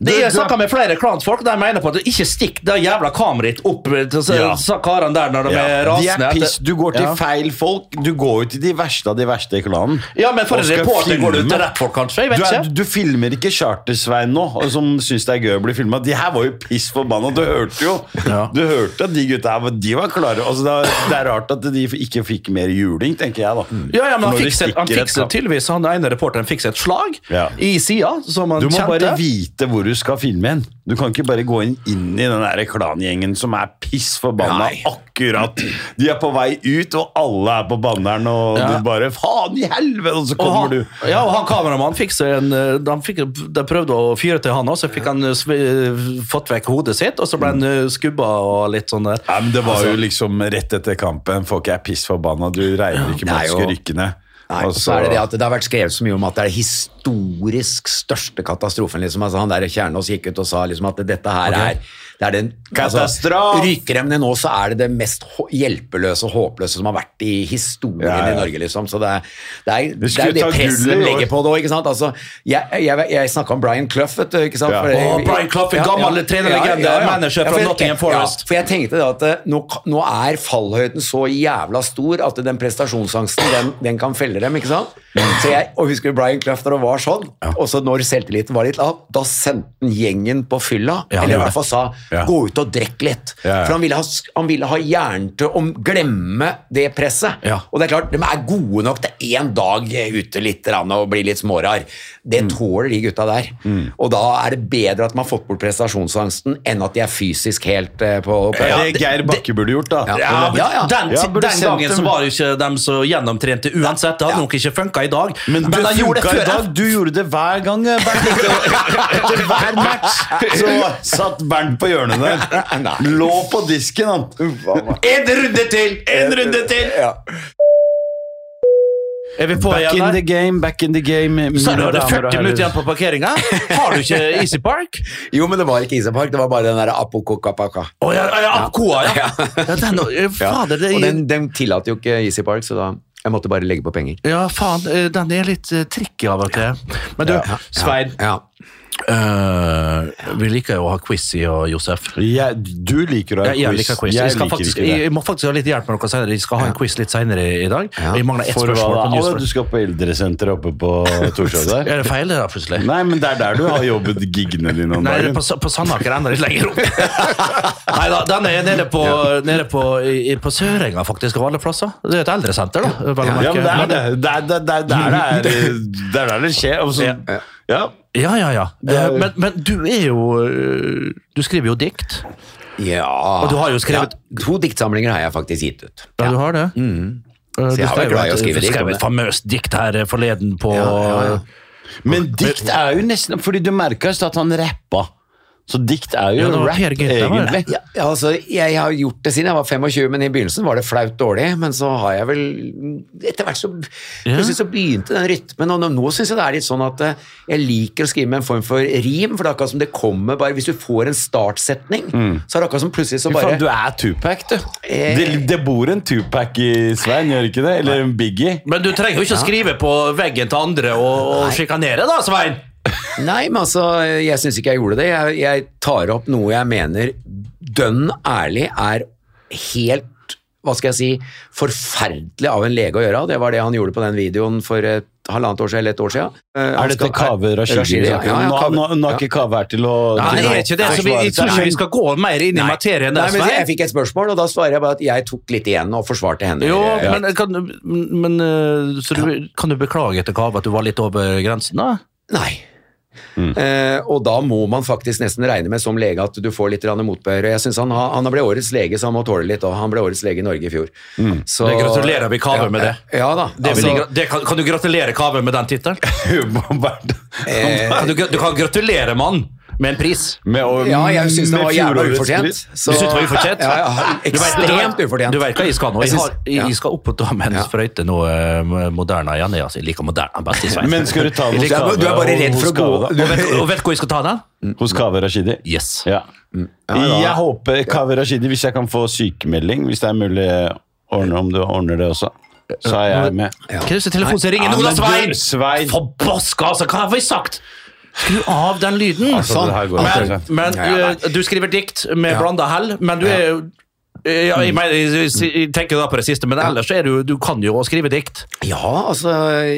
Det Jeg snakka med flere klantfolk de mener på at du ikke stikk det jævla kameraet ditt opp til så- Ja. karene der når de Ja, er de rasende. er piss. Du går til ja. feil folk. Du går jo til de verste av de verste i klanen. Ja, men for en reporter går du til rett folk, kanskje? Du, er, du filmer ikke Charter-Svein nå, som syns det er gøy å bli filma. De her var jo piss forbanna. Du hørte jo Ja. Du hørte at de gutta her de var klare. Altså, det, er, det er rart at de ikke fikk mer juling, tenker jeg, da. Ja, ja, men han de fikk seg, han fikk et tydeligvis Han ene reporteren fikk seg et slag i sida, som han kjente. Du må kjente. bare vite hvor du skal filme en. Du kan ikke bare gå inn, inn i den der klangjengen som er piss forbanna Nei. akkurat. De er på vei ut, og alle er på banneren, og Ja. du bare Faen i helvete! Og så Og kommer han, du. ja, og han kameramannen fikk seg en eh, De, fikk, de prøvde å fyre til han også, så fikk han eh, fått vekk hodet sitt, og så ble han eh, skubba og litt sånn der. Ja, men Det var jo liksom rett etter kampen. Folk er piss forbanna. Du regner ikke med å at du skal rykke ned. Nei, og så er det det at det har vært skrevet så mye om at det er historisk største katastrofen. Liksom. Altså, han der Kjernås gikk ut og sa liksom at dette her er det er den, Katastrof! Altså, ryker de ned nå, så er det det mest hjelpeløse og håpløse som har vært i historien Ja, ja. i Norge. liksom. Så det det, er, det, er det presset de legger på det òg. Altså, jeg jeg, jeg snakka om Brian Clough, vet du. ikke sant? For- oh, Brian Clough, en gammel trenerlegende, manager fra Nottingham Forest. For jeg tenkte da at eh, nå, nå er fallhøyden så jævla stor at den prestasjonsangsten, den, den kan felle dem, ikke sant? Så jeg, og husker du Brian Clough når det var sånn, og så når selvtilliten var litt lav, da sendte han gjengen på fylla, eller i hvert fall sa, Ja. gå ut og drikke litt. Ja, ja. For han ville, ha, han ville ha hjernen til å glemme det presset. Ja. Og det er klart, de er gode nok til én dag ute litt og bli litt smårar. Det Mm. tåler de gutta der. Og da er det bedre at man har fått bort prestasjonsangsten, enn at de er fysisk helt eh, på, opp Ja, det Geir Bakke burde gjort, da. Ja. Ja, Ja, ja. Den, den gangen dem- så var jo ikke de så gjennomtrente uansett. Det hadde nok ikke funka i dag. Men, de det gjorde det funka i før. dag. Du gjorde det hver gang. Bernt. Etter, hver match så satt Bernt på hjørnet der. Lå på disken, han. En runde til! En runde til! Ja. Er vi på Back in der? the game, back in the game. Så er hadde det 40 minutter igjen på parkeringa. Har du ikke Easy Park? Jo, men det var ikke Easy Park, det var bare den der apokokapaka. Oh, ja, ja, Apkoa, ja. Ja. ja den, fader, det Og den, den tillater jo ikke Easy Park, så da jeg måtte bare legge på penger. Ja, faen, eh, den er litt eh, tricky av og til. Men du, Svein, Ja. Eh, vi liker jo å ha quiz i og Josef. Ja, du liker å ha ja, jeg quiz. liker quiz. Jeg Jeg, skal faktisk, jeg må faktisk ha litt hjelp med noe senere. Jeg skal ha en quiz litt senere i dag. Ja. Jeg mangler ett spørsmål på alle, du skal på eldresenteret oppe på Torshov der? Er det feil, det da, plutselig? Nei, men det er der du har jobbet giggene dine om Nei, det er dagen. på, på Sandaker enda litt lenger opp. Nei da, den er nede på, nede på, i, på Sørenga, faktisk, av alle plasser. Det er et eldresenter, da. Ja, men det er det. Det er er der det, er, er skjer. Og så, Ja. Ja. Ja, ja, er- Eh, Men, men du er jo øh, Du skriver jo dikt. ja. Skrevet- ja, To diktsamlinger har jeg faktisk gitt ut. Ja, du har det? Eh, Så jeg du har vært glad i å et- dikt. du skrev et famøst dikt her eh, forleden på Ja. Men dikt er jo nesten Fordi du merka at han rappa. Så dikt er jo Ja, rap, egentlig. Ja, ja, altså, jeg har gjort det siden jeg var 25, men i begynnelsen var det flaut dårlig. Men så har jeg vel Etter hvert så Plutselig så begynte den rytmen, og nå, nå syns jeg det er litt sånn at eh, jeg liker å skrive med en form for rim, for det er akkurat som det kommer bare Hvis du får en startsetning, så er det akkurat som plutselig så bare faen, du er Tupac, du. Eh. Det, det bor en Tupac i Svein, gjør ikke det? Eller en Biggie? Men du trenger jo ikke å skrive på veggen til andre og, og sjikanere, da, Svein! Nei, men altså, jeg syns ikke jeg gjorde det. Jeg, jeg tar opp noe jeg mener dønn ærlig er helt hva skal jeg si, forferdelig av en lege å gjøre. Det var det han gjorde på den videoen for et halvannet år siden eller et år siden. Eh, Er dette Kaveh Rashidi? Ja, ja, ja, Nå, har nå, er ikke Kaveh her til å Nei, det er ikke det, så vi, jeg tror ikke vi skal gå mer inn i materien Nei, men jeg fikk et spørsmål, og da svarer jeg bare at jeg tok litt igjen og forsvarte henne. Jo, men, kan, men men så du, kan du beklage til Kaveh at du var litt over grensen, da? Nei. Mm. Eh, og da må man faktisk nesten regne med som lege at du får litt motbør. Jeg synes han, har- han ble årets lege, så han må tåle litt. Og han ble årets lege i Norge i fjor. Så, Det gratulerer vi Kaveh ja, med det. Ja da. Det altså, vil, det kan, kan du gratulere Kaveh med den tittelen? eh, du, du kan gratulere mannen med en pris. Med, og, ja, jeg syns det var jævla ufortjent. Så- Du synes det var ufortjent? Ja, ja, Du vet- du ekstremt ufortjent. Du vet hva jeg skal nå? Jeg Jeg, har, jeg, jeg skal opp og ta med en Ja. sprøyte nå, eh, Moderna igjen. Jeg, altså, jeg liker Moderna best i Svein. Men skal du ta den hos Du er- du er bare redd for å gå- og, vet, og vet du hvor jeg skal ta den? Hos Kaveh Rashidi? Yes. Ja. Jeg håper Kaveh Rashidi, hvis jeg kan få sykemelding, hvis det er mulig ordne, om du ordner det også, så er jeg med. Hva er det som telefonen som ringer Ja, da, Svein? Svein. Forbaska, altså! Hva har vi sagt? Skru av den lyden. Altså, Men, men Ja, ja, eh, du skriver dikt med Ja. blanda hell, men du er jo ja, jeg, mener, jeg, jeg, tenker da på det siste, men ellers er du, du kan jo skrive dikt. Ja, altså,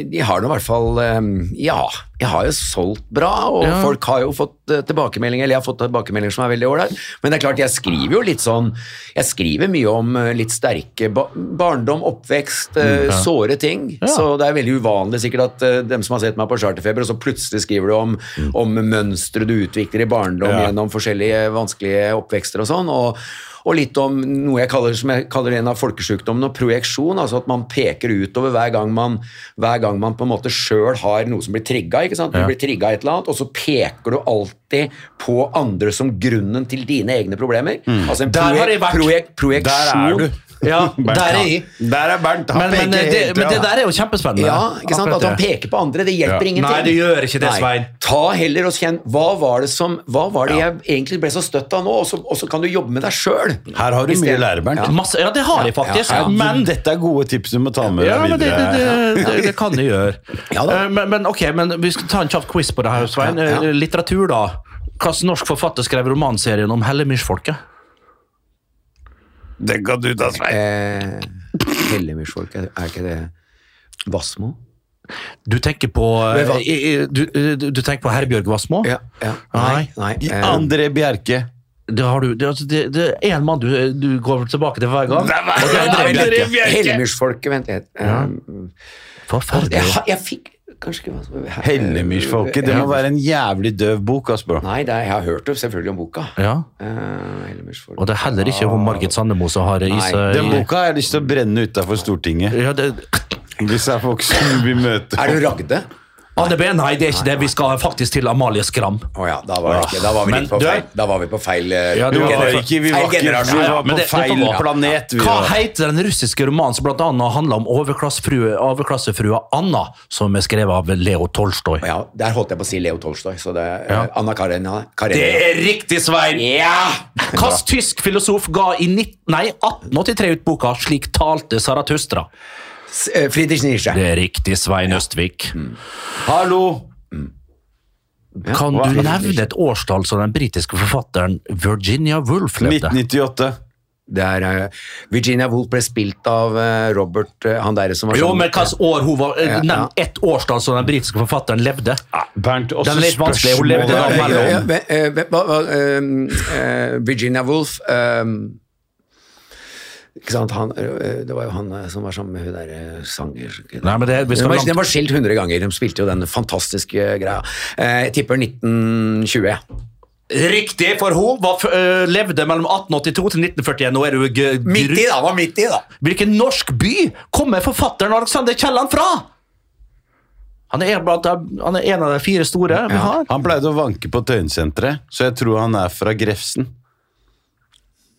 Jeg har nå i hvert fall eh, Ja, jeg har jo solgt bra, og Ja. folk har jo fått eh, tilbakemeldinger, eller jeg har fått tilbakemeldinger som er veldig ålreit. Men det er klart, jeg skriver jo litt sånn Jeg skriver mye om eh, litt sterke ba barndom, oppvekst, eh, såre ting. Så det er veldig uvanlig sikkert at eh, dem som har sett meg på Charterfeber, og så plutselig skriver du om, om mønstre du utvikler i barndom Ja. gjennom forskjellige vanskelige oppvekster og sånn. og og litt om noe jeg kaller, som jeg kaller en av folkesjukdommene, projeksjon. altså At man peker utover hver gang man, hver gang man på en måte sjøl har noe som blir trigga. ikke sant? Du blir trigga et eller annet, og så peker du alltid på andre som grunnen til dine egne problemer. Altså en Der har jeg vært. projek projeksjon. Der er du. Ja, Bernt. der er jeg. Der er Bernt. Han Men, men, peker det, helt men det der er jo kjempespennende. Ja, ikke sant? Akkurat At han peker på andre, det hjelper Ja. ingenting. Nei, det gjør ikke det, Nei. Svein. Ta heller og kjenn Hva var det som Hva var det jeg egentlig ble så støtt av nå? Og så, og så kan du jobbe med deg sjøl. Her har du mye å lære, Bernt. Masse, ja, det har jeg faktisk, Ja, ja. men Dette er gode tips du må ta med ja, deg men det, videre. det, det, det, det kan jeg gjøre. Ja da. Eh, men, men ok, men vi skal ta en kjapp quiz på det her, Svein. Ja, ja. Eh, Litteratur, da. Hvilken norsk forfatter skrev romanserien om Hellemyrsfolket? Den kan du ta, Svein. Eh, Hellemyrsfolk, er ikke det Vassmo? Du tenker på du, du, du tenker på Herbjørg Wassmo? Ja, ja. Nei. Nei. nei eh, André Bjerke. Det, har du, det, altså, det, det er én mann du, du går tilbake til hver gang. Det det er André Bjerke. Hellemyrsfolket, vent litt. Eh, Forferdelig. jeg, har- jeg fikk Kanskje ikke Hellemyrsfolket. Det må være en jævlig døv bok, ass, bro. Nei, er, jeg har hørt det, selvfølgelig om boka. Ja. Uh, Og det er heller ikke hun Margit Sandemo som har i seg Den boka har jeg lyst til å brenne utafor Stortinget. ja, det, Hvis det er folk som vi møter. Er du Ragde? Anne B, nei, det er ikke det. Vi skal faktisk til Amalie Skram. Å ja, da var, det ikke, da var vi litt på feil. Da var vi på feil eh, Ja, du var generasjon. ikke, vi var ikke, vi var på det- det feil får planet. Vi Hva var. heter den russiske romanen som annet handler om overklassefrua Anna, som er skrevet av Leo Tolstoy? Ja, Der holdt jeg på å si Leo Tolstoy, så det Ja. Anna Karenina. Karenina. Det er riktig, Svein! Ja! Hvilken tysk filosof ga i 19, nei, 1883 ut boka 'Slik talte Zarathustra'? Eh, Friedrich Nietzsche. Det er riktig, Svein Østvik. Hallo! Kan du nevne et årstall som den britiske forfatteren Virginia Woolf levde? 1998. Det er eh, Virginia Woolf ble spilt av eh, Robert Han der som var Jo, sånn men hvilket år hun var Ja, ja. Nevn ett årstall som den britiske forfatteren levde. Bernt, også Den er litt vanskelig, hun levde da mellom- Ja, ja, Virginia Woolf sant, han, eh, Det var jo han eh, som var sammen med hun der eh, sanger Nei, men det, Den var, den var skilt 100 ganger. De spilte jo den fantastiske greia. Eh, Jeg tipper 1920. ja. Riktig, for hun var, levde mellom 1882 til 1941. Nå er du Midt i, da! Var midt i, da! Hvilken norsk by kommer forfatteren Alexander Kielland fra? Han er, blant, han er en av de fire store vi har. Han pleide å vanke på Tøyensenteret, så jeg tror han er fra Grefsen.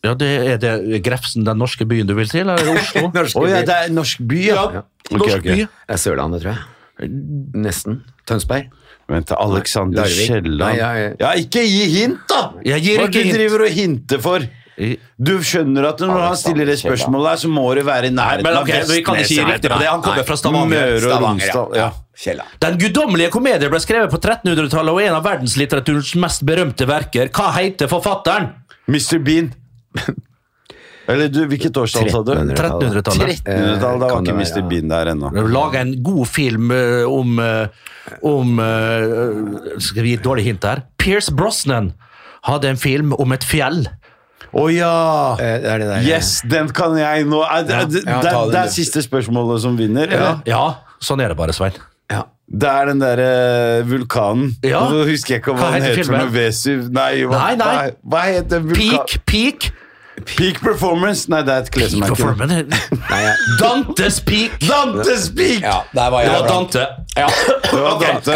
Ja, det Er det Grefsen, den norske byen du vil til, eller Oslo? Norske oh, ja, det er norsk by, ja. Ja, Okay, norsk okay. by. Det er Sørlandet, tror jeg. Nesten. Tønsberg. Vent, Alexander Larvik. Kielland Nei, jeg- Ja, ikke gi hint, da! Jeg gir Hva ikke hint. hint. driver og hinter for? Du skjønner at når han stiller det spørsmålet her, så må det være i nærheten men ok, av vi kan ikke gi riktig på det. Han kommer fra Stavanger. Stavanger, ja. Ja. Kjelland. Den guddommelige komedie ble skrevet på 1300-tallet og er en av verdenslitteraturens mest berømte verker. Hva heter forfatteren? Mr. Bean. Eller du, hvilket årstall sa du? 1300-tallet. 1300-tallet, Da var ikke Mr. Bean der ennå. Laga en god film eh, om, eh, om eh, Skal vi gi et dårlig hint her? Pierce Brosnan hadde en film om et fjell. Å ja! Eh, det er det der, Yes, den kan jeg nå. Er, det, Ja, det, ja, det, det er siste spørsmålet som vinner? Ja, eller? ja sånn er det bare, Svein. Ja. Det er den derre vulkanen. Ja. Nå husker jeg ikke hva, Hva den heter heter. filmen? Vesuv Nei, hva, Nei, nei. Hva, hva heter vulkanen? Peak, peak. Peak Performance? Nei, det er et klesmerke. Dantes peak! Dantes Peak! ja, der var Det jeg. var Dante. Ja. Det var Dante.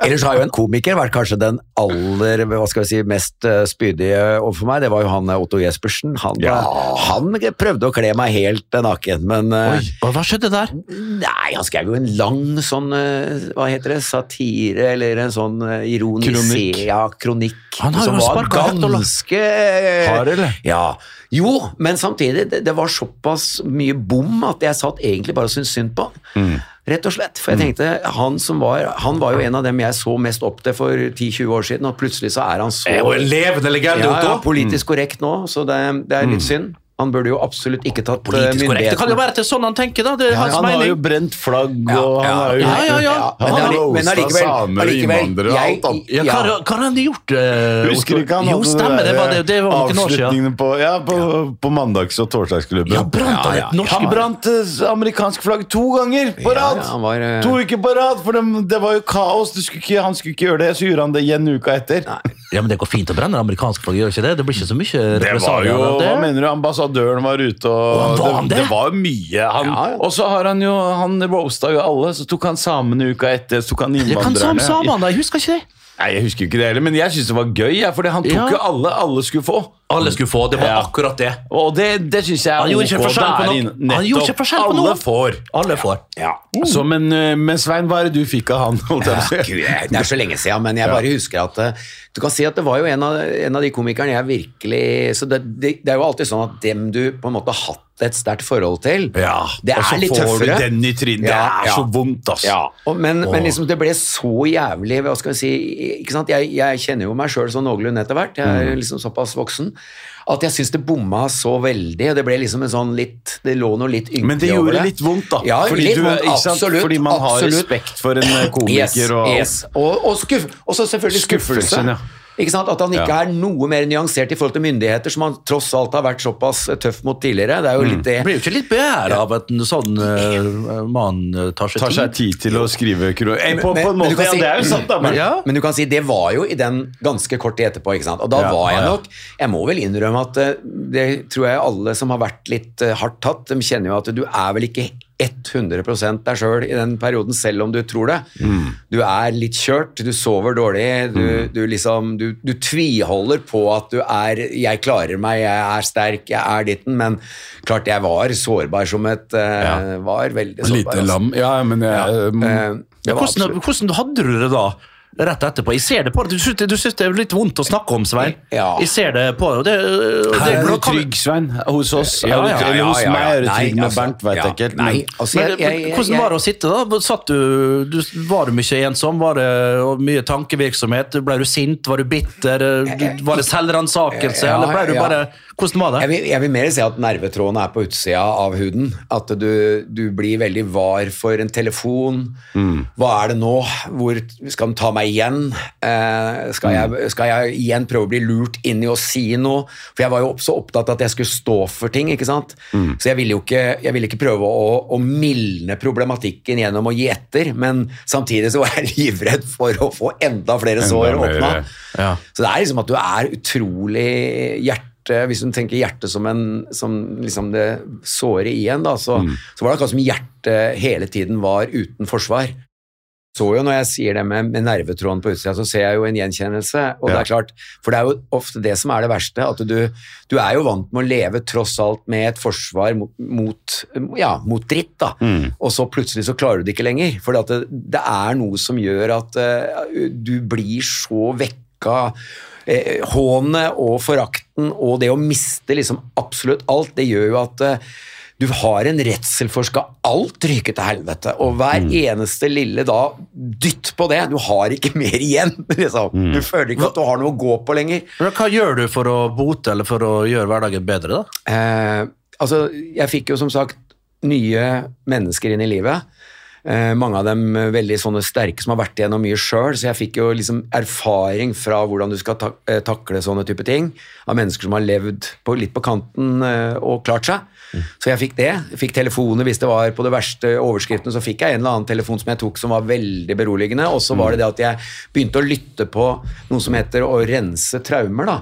Ellers har jo en komiker vært kanskje den aller hva skal vi si, mest eh, spydige overfor meg. Det var jo han eh, Otto Jespersen. Han, Ja. han prøvde å kle meg helt eh, naken, men Oi, hva skjedde der? Nei, han skrev jo en lang sånn Hva heter det? Satire, eller en sånn ironisk Kronikk. Ja, kronikk. Han har jo lavt. ganske Hard, eller? Ja. Jo, men samtidig, det, det var såpass mye bom at jeg satt egentlig bare og syntes synd på han. Mm. Rett og slett. For jeg tenkte, han som var Han var jo en av dem jeg så mest opp til for 10-20 år siden, og plutselig så er han så er jo en levende legende, ja, ja, politisk korrekt nå, så det, det er litt synd. Han burde jo absolutt ikke tatt Politisk Politisk korrekt. Det kan jo være til sånn han tenker, da. Hans Han har jo brent flagg, Ja, og han ja, har jo ja, ja, ja. Men, Han men samer innvandrere og alt, annet. Ja, hva, hva har han gjort? Uh, Husker ikke han Jo, stemmer, det var, det, det var noen år siden. på, ja, på, på mandags- og torsdagsklubben. Ja, brant han et norsk Han brant eh, amerikansk flagg to ganger på rad! ja, han var, uh... To uker på rad, for det, det var jo kaos. Skulle ikke, han skulle ikke gjøre det, så gjorde han det igjen uka etter. Ja, men Det går fint å brenne amerikanske flagg, gjør ikke det? Det blir ikke så mye Det var represalier. Hva mener du? Ambassadøren var ute, og var det, det? det var mye. Han, Ja, ja. Og så har han jo Han roasta jo alle. Så tok han samene uka etter, så tok han innvandrerne. sam jeg husker ikke det. Nei, Jeg husker ikke det heller, men jeg syns det var gøy. Fordi han tok jo alle alle skulle få. Alle skulle få, det var Ja. akkurat det. Og det, det synes jeg er Han gjorde ikke forskjell på er noe. Han gjorde ikke forskjell på noe. Alle får. Alle får. Ja. Så, men, eh, men Svein, hva er det du fikk av han? Si? Gud, det er så lenge siden, men jeg bare husker at eh, Du kan si at det var jo en av, en av de komikerne jeg virkelig Så det, det, det er jo alltid sånn at dem du på en måte har hatt et sterkt forhold til, Ja, det og så er får du den i trynet. Det Ja, er så vondt, ass. Ja, og, men, men liksom det ble så jævlig Hva skal jeg si ikke sant? Jeg, jeg kjenner jo meg sjøl sånn noenlunde etter hvert. Jeg er liksom såpass voksen. At jeg syns det bomma så veldig. og Det ble liksom en sånn litt Det lå noe litt ynkelig Men det gjorde gjorde litt vondt, da. Ja, Fordi litt du- absolutt. Fordi man har respekt for en eh, komiker yes, og yes. Og, og, skuff, og så selvfølgelig skuffelse. Skuffelsen, ja. Ikke sant? At han ikke Ja. er noe mer nyansert i forhold til myndigheter, som han tross alt har vært såpass tøff mot tidligere. Det er jo Mm. litt det Mm. blir jo ikke litt begjæret av at en sånn uh, mann eh, tar seg Tar seg tid. tid til å skrive kro... Men, på, Men- på en måte, ja, si- det er jo sant, da. Men, Ja. Men du kan si det var jo i den ganske kort tid etterpå, ikke sant. Og da Ja, var jeg nok Jeg må vel innrømme at eh, det tror jeg alle som har vært litt eh, hardt tatt, de kjenner jo at du er vel ikke 100% deg sjøl i den perioden, selv om du tror det. Mm. Du er litt kjørt, du sover dårlig, du, du liksom du, du tviholder på at du er 'jeg klarer meg, jeg er sterk, jeg er ditten', men klart jeg var sårbar som et eh, Ja. Var veldig sårbar. Lite altså. lam. Ja, men jeg, ja. Um, det var hvordan, hvordan hadde du det da? Rett etterpå. Jeg ser det på deg. Du syns det, du syns det er litt vondt å snakke om, Svein. Ja. Jeg ser det på deg. Her er du trygg, Svein. Hos oss. Ja, ja, eller ja, hos meg er du trygg med altså, Bernt, ja, jeg ikke. Nei, altså, jeg, jeg, jeg, hvordan var det å sitte da? Satt du, du, var du mye ensom? Var det mye tankevirksomhet? Ble du sint? Var du bitter? Du, var det selvransakelse? Eller ble du bare Hvordan var Jeg vil, jeg vil mer si at nervetrådene er på utsida av huden. At du, du blir veldig var for en telefon. Hva er det nå? Hvor Skal den ta meg igjen? Eh, skal, jeg, skal jeg igjen prøve å bli lurt inn i å si noe? For jeg var jo så opptatt av at jeg skulle stå for ting. ikke sant? Så jeg ville jo ikke, jeg ville ikke prøve å, å mildne problematikken gjennom å gi etter, men samtidig så var jeg livredd for å få enda flere sår mer, åpna. ja. Så det er liksom at du er utrolig hjerte Hvis du tenker hjertet som, en, som liksom det såret i en, da, så, så var det akkurat som hjertet hele tiden var uten forsvar. Så jo Når jeg sier det med, med nervetråden på utsida, så ser jeg jo en gjenkjennelse. og det er klart, For det er jo ofte det som er det verste. At du, du er jo vant med å leve tross alt med et forsvar mot, mot, ja, mot dritt. da, Og så plutselig så klarer du det ikke lenger. For det, det er noe som gjør at uh, du blir så vekka eh, Hånet og forakten og det å miste liksom absolutt alt, det gjør jo at eh, du har en redsel for skal alt ryke til helvete, og hver eneste lille da dytt på det. Du har ikke mer igjen. Liksom. Mm. Du føler ikke at du har noe å gå på lenger. Men Hva gjør du for å bote eller for å gjøre hverdagen bedre? da? Eh, altså, jeg fikk jo som sagt nye mennesker inn i livet. Eh, mange av dem eh, veldig sånne sterke som har vært igjennom mye sjøl, så jeg fikk jo liksom erfaring fra hvordan du skal tak eh, takle sånne type ting. Av mennesker som har levd på, litt på kanten og klart seg. Så jeg fikk det. Jeg fikk telefoner hvis det var på det verste overskriftene, så fikk jeg en eller annen telefon som jeg tok som var veldig beroligende. Og så var det det at jeg begynte å lytte på noe som heter å rense traumer. da.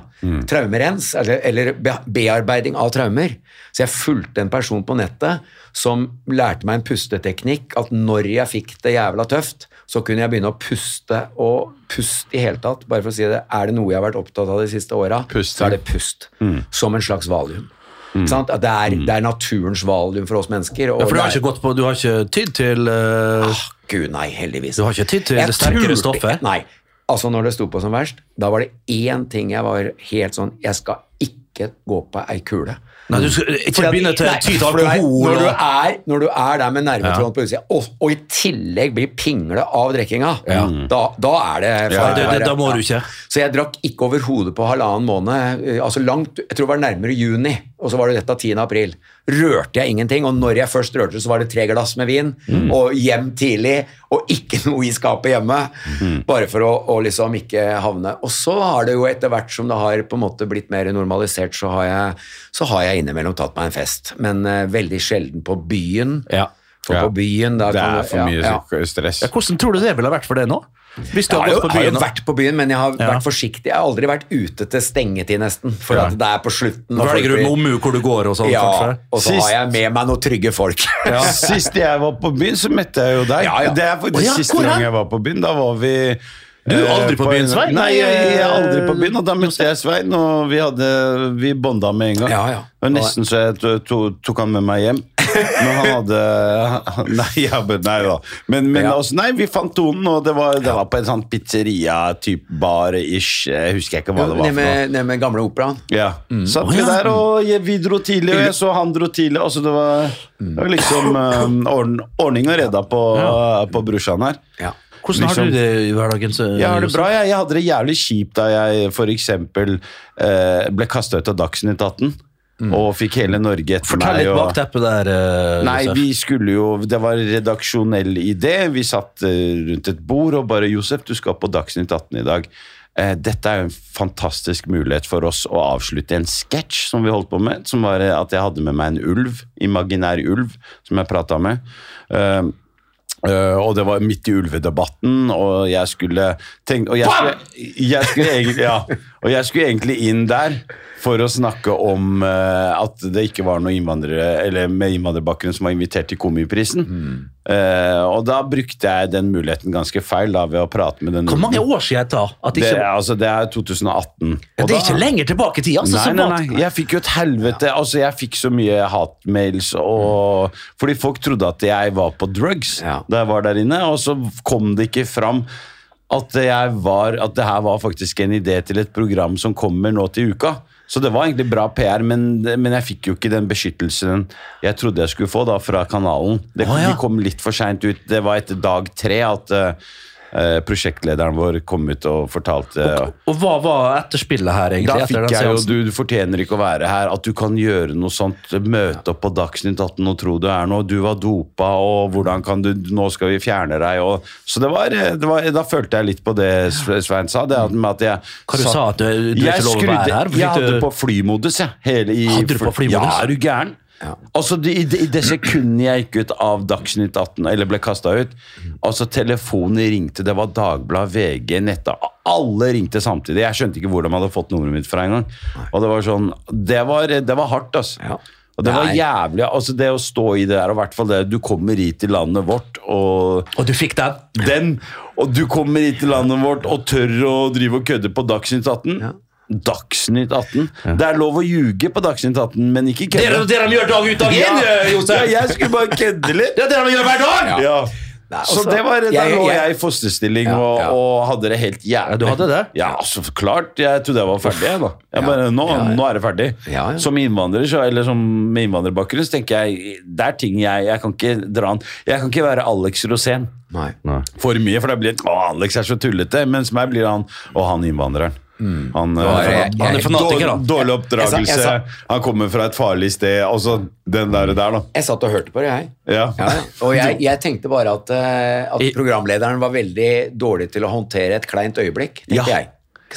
Traumerens, eller, eller bearbeiding av traumer. Så jeg fulgte en person på nettet som lærte meg en pusteteknikk. At når jeg fikk det jævla tøft, så kunne jeg begynne å puste og puste i hele tatt. Bare for å si det, er det noe jeg har vært opptatt av de siste åra, så er det pust. Som en slags valium. Sant? Det, er, det er naturens valium for oss mennesker. Ja, for du har ikke gått på, du har ikke tid til uh... Ah, Gud, nei, heldigvis. Du har ikke tid til Jeg sterkere turte- stoffer? Nei. Altså, når det sto på som verst, da var det én ting jeg var helt sånn Jeg skal ikke gå på ei kule. Nei, du skal ikke Fordi begynne til ty til alkohol. Når du, er, når du er der med nervetråden på utsida, og, og i tillegg blir pingle av drikkinga, da, da er det Ja, det- være. da må du ikke. Så jeg drakk ikke over hodet på halvannen måned. eh, Altså langt, Jeg tror det var nærmere juni, og så var det dette 10. april. Rørte jeg ingenting, og når jeg først rørte, så var det tre glass med vin, Mm. og hjem tidlig, og ikke noe i skapet hjemme. Mm. Bare for å, å liksom ikke havne Og så har det jo etter hvert som det har på en måte blitt mer normalisert, så har jeg, så har jeg innimellom tatt meg en fest. Men uh, veldig sjelden på byen. Ja. For Ja. på byen da Det kan er du- for ja, mye ja. stress. Ja, hvordan tror du det ville vært for deg nå? Hvis du Jeg har har jo, på har jo vært på byen, men jeg har Ja. vært forsiktig. Jeg har aldri vært ute til stengetid, nesten. For Ja. at det er på slutten. Velger du noen hvor du går og sånn, Ja, kanskje? og så Sist- har jeg med meg noen trygge folk. Ja. Sist jeg var på byen, så møtte jeg jo deg. Ja, ja. Det er faktisk ja, siste gang jeg var på byen. Da var vi Du er eh, aldri på byen, Svein? Nei, jeg, jeg er aldri på byen, og da møtte jeg Svein, og vi, hadde, vi bonda med en gang. Ja, ja. Og nesten så jeg to- to- tok han med meg hjem. Men han hadde Nei, ja, men, nei da. Men, men Ja. også, nei, vi fant tonen, og det var, det var på en sånn pizzeria-type bar-ish. Jeg husker ikke hva det var. Nede med, med gamle operaen. Ja. Satt vi der, og vi dro tidlig, og jeg så han dro tidlig. Altså, det var, det var liksom um, ordning og redda på, på brorsan her. Ja. Hvordan har Liksom- du det i hverdagen? så- Jeg har det bra. Jeg, jeg hadde det jævlig kjipt da jeg f.eks. Eh, ble kasta ut av Dagsnytt 18 og fikk hele Norge etter Fortell meg. litt og- bakteppet der. Uh, Nei, Josef. vi skulle jo Det var redaksjonell idé. Vi satt eh, rundt et bord og bare 'Josef, du skal på Dagsnytt 18 i dag'. Eh, dette er jo en fantastisk mulighet for oss å avslutte en sketsj som vi holdt på med. Som var at jeg hadde med meg en ulv, imaginær ulv, som jeg prata med. Eh, Uh, og det var midt i ulvedebatten, og jeg skulle tenke Og jeg skulle, jeg skulle egentlig Ja, og jeg skulle egentlig inn der for å snakke om eh, at det ikke var noen innvandrere eller med innvandrerbakgrunn som var invitert til Komiprisen. Eh, og da brukte jeg den muligheten ganske feil da ved å prate med den Hvor mange år siden da? At det, ikke, er- altså, det er 2018. ja, det er da- ikke lenger tilbake i tid. Altså, Nei, nei, nei. Jeg fikk jo et helvete. Altså, jeg fikk så mye hatmails og Fordi folk trodde at jeg var på drugs Ja. da jeg var der inne, og så kom det ikke fram at, jeg var, at det her var faktisk en idé til et program som kommer nå til uka. Så det var egentlig bra PR, men, men jeg fikk jo ikke den beskyttelsen jeg trodde jeg skulle få da fra kanalen. Det, ah, ja. De kom litt for seint ut. Det var etter dag tre at eh, eh, prosjektlederen vår kom ut og fortalte Og hva var etterspillet her, egentlig? da fikk jeg jo du, du fortjener ikke å være her. At du kan gjøre noe sånt. Møte opp på Dagsnytt 18 og tro du er noe. Du var dopa, og hvordan kan du Nå skal vi fjerne deg. Og, så det var, det var Da følte jeg litt på det Svein sa. Det at, at jeg Hva du satt- sa at du- du ikke lov å være her? Jeg hadde på flymodus, jeg. Hele i, Hadde du på flymodus? Ja, er du gæren? Altså, i, det, det sekundet jeg gikk ut av Dagsnytt 18, eller ble kasta ut altså Telefonen ringte, det var Dagbladet, VG, Netta Alle ringte samtidig. Jeg skjønte ikke hvor de hadde fått nummeret mitt fra engang. Og det var sånn Det var, det var hardt, altså. Ja. Og det var Nei. jævlig altså Det å stå i det der, og i hvert fall det Du kommer hit til landet vårt, og Og du fikk den? den Og du kommer hit til landet vårt og tør å drive og kødde på Dagsnytt 18. Dagsnytt 18. Det er lov å ljuge på Dagsnytt 18, men ikke Det er det de gjør dag ut dag inn, Ja, Josef! ja, jeg skulle bare kødde litt. Det er det de gjør hver dag! Ja. Nei, Så altså, det var, Da jeg- lå jeg- i fosterstilling Ja, og, ja. og hadde det helt jævlig. Ja, du hadde det? Ja, så klart. Jeg trodde jeg var ferdig. Da. Jeg Ja. bare, nå, Ja, ja. nå er det ferdig. Ja, ja. Som innvandrer så, eller som med innvandrerbakgrunn så tenker jeg det er ting jeg Jeg kan ikke dra an. Jeg kan ikke være Alex Rosén Nei. for mye, for da blir det Å, Alex er så tullete. Mens meg blir han Og han innvandreren. Han, Da eh, er jeg- Han er fanatiker, da. dårlig, oppdragelse. Jeg sa- jeg sa- Han kommer fra et farlig sted. Altså den der, der da. Jeg satt og hørte på det, jeg. Ja. Ja, og jeg, jeg tenkte bare at, eh, at programlederen var veldig dårlig til å håndtere et kleint øyeblikk, tenkte Ja. jeg.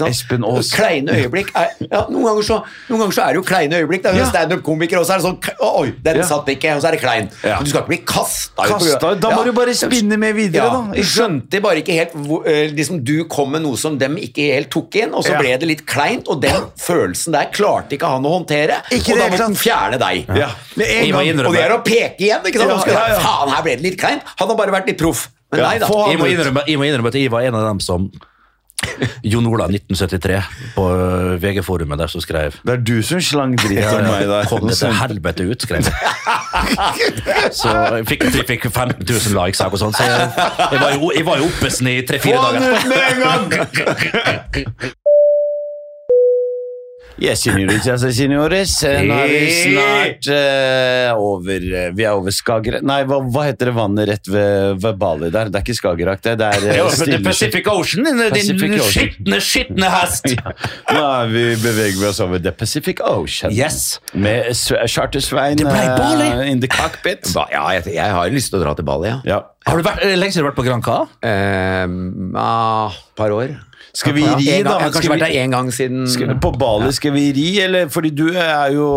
Espen Aas. Kleine øyeblikk er, ja, noen, ganger så, noen ganger så er det jo kleine øyeblikk. Det er jo Ja. standup-komiker, også. er det sånn Oi, den Ja. satt ikke, og så er det klein. Ja. Men du skal ikke bli kasta Kastet, da må du bare spinne med videre, ja, da. Jeg skjønte bare ikke helt eh, liksom, Du kom med noe som dem ikke helt tok inn, og så Ja. ble det litt kleint, og den følelsen der klarte ikke han å håndtere. Ikke og da måtte han fjerne deg. Ja. Med en gang. Og det er å peke igjen. ikke sant? Ja, ja, ja. Faen, her ble det litt kleint. Han har bare vært litt proff. Men Ja, nei da. Jeg må innrømme, jeg må innrømme at jeg var en av dem som Jon Ola 1973 på øh, VG-forumet der som skrev Det er du som slang dritt om meg der. Kom det til helvete ut, skrev jeg. Så jeg fikk, jeg fikk 15 000 likes og sånn, så jeg, jeg, var jo, jeg var jo oppesen i tre-fire Få han ut med en gang! Yes, senoritas og senores. Nå er vi snart uh, over eh, Vi er over Skagerrak Nei, hva, hva heter det vannet rett ved, ved Bali der? Det er ikke Skagerrak, det. Det er uh, Stille- Pacific Ocean, din, skitne, skitne hest! Nå er vi, beveger vi oss over The Pacific Ocean. Yes. Med Charter-Svein eh, in the cockpit. Ba- Ja, jeg, jeg har lyst til å dra til Bali, ja. Ja. Har du vært, lenge siden du har vært på Granca? Eh, ah, par år. Skal vi ri, da? Jeg har kanskje vært der én gang siden på Bali skal vi ri, eller? Fordi du er jo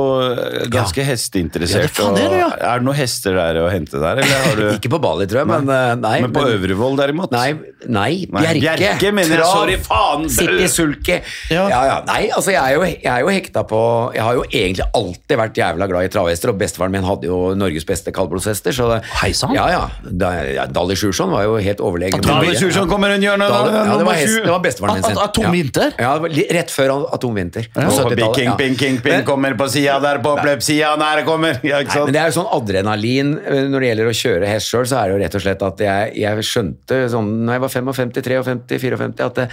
ganske hesteinteressert. Ja, det faen er du, ja. og er det noen hester der å hente der, eller har du Ikke på Bali, tror jeg, men eh, nei. Men på Øvrevoll, derimot? Nei, nei, Nei, Bjerke. Bjerke mener jeg, sorry, faen. City Sulke. Ja. Ja. ja, Nei, altså jeg er, jo, jeg er jo hekta på Jeg har jo egentlig alltid vært jævla glad i travhester, og bestefaren min hadde jo Norges beste kaldblodshester. Så Hei sann. Ja, ja. Dali Sjursson var jo helt overlegen. Dali Sjursson kommer rundt hjørnet! Da, da, ja, det, var hest, det var bestefaren min sin. At- Atomvinter? Ja, ja, var rett før Atomvinter. på Og 70-tallet, King, ja. ping, king, ping kommer på sida der, på oppløpssida, der kommer! Ja, ikke Nei, men det er jo sånn adrenalin eh, når det gjelder å kjøre hest sjøl, så er det jo rett og slett at jeg, jeg skjønte sånn når jeg var 55, 53, 54 at det,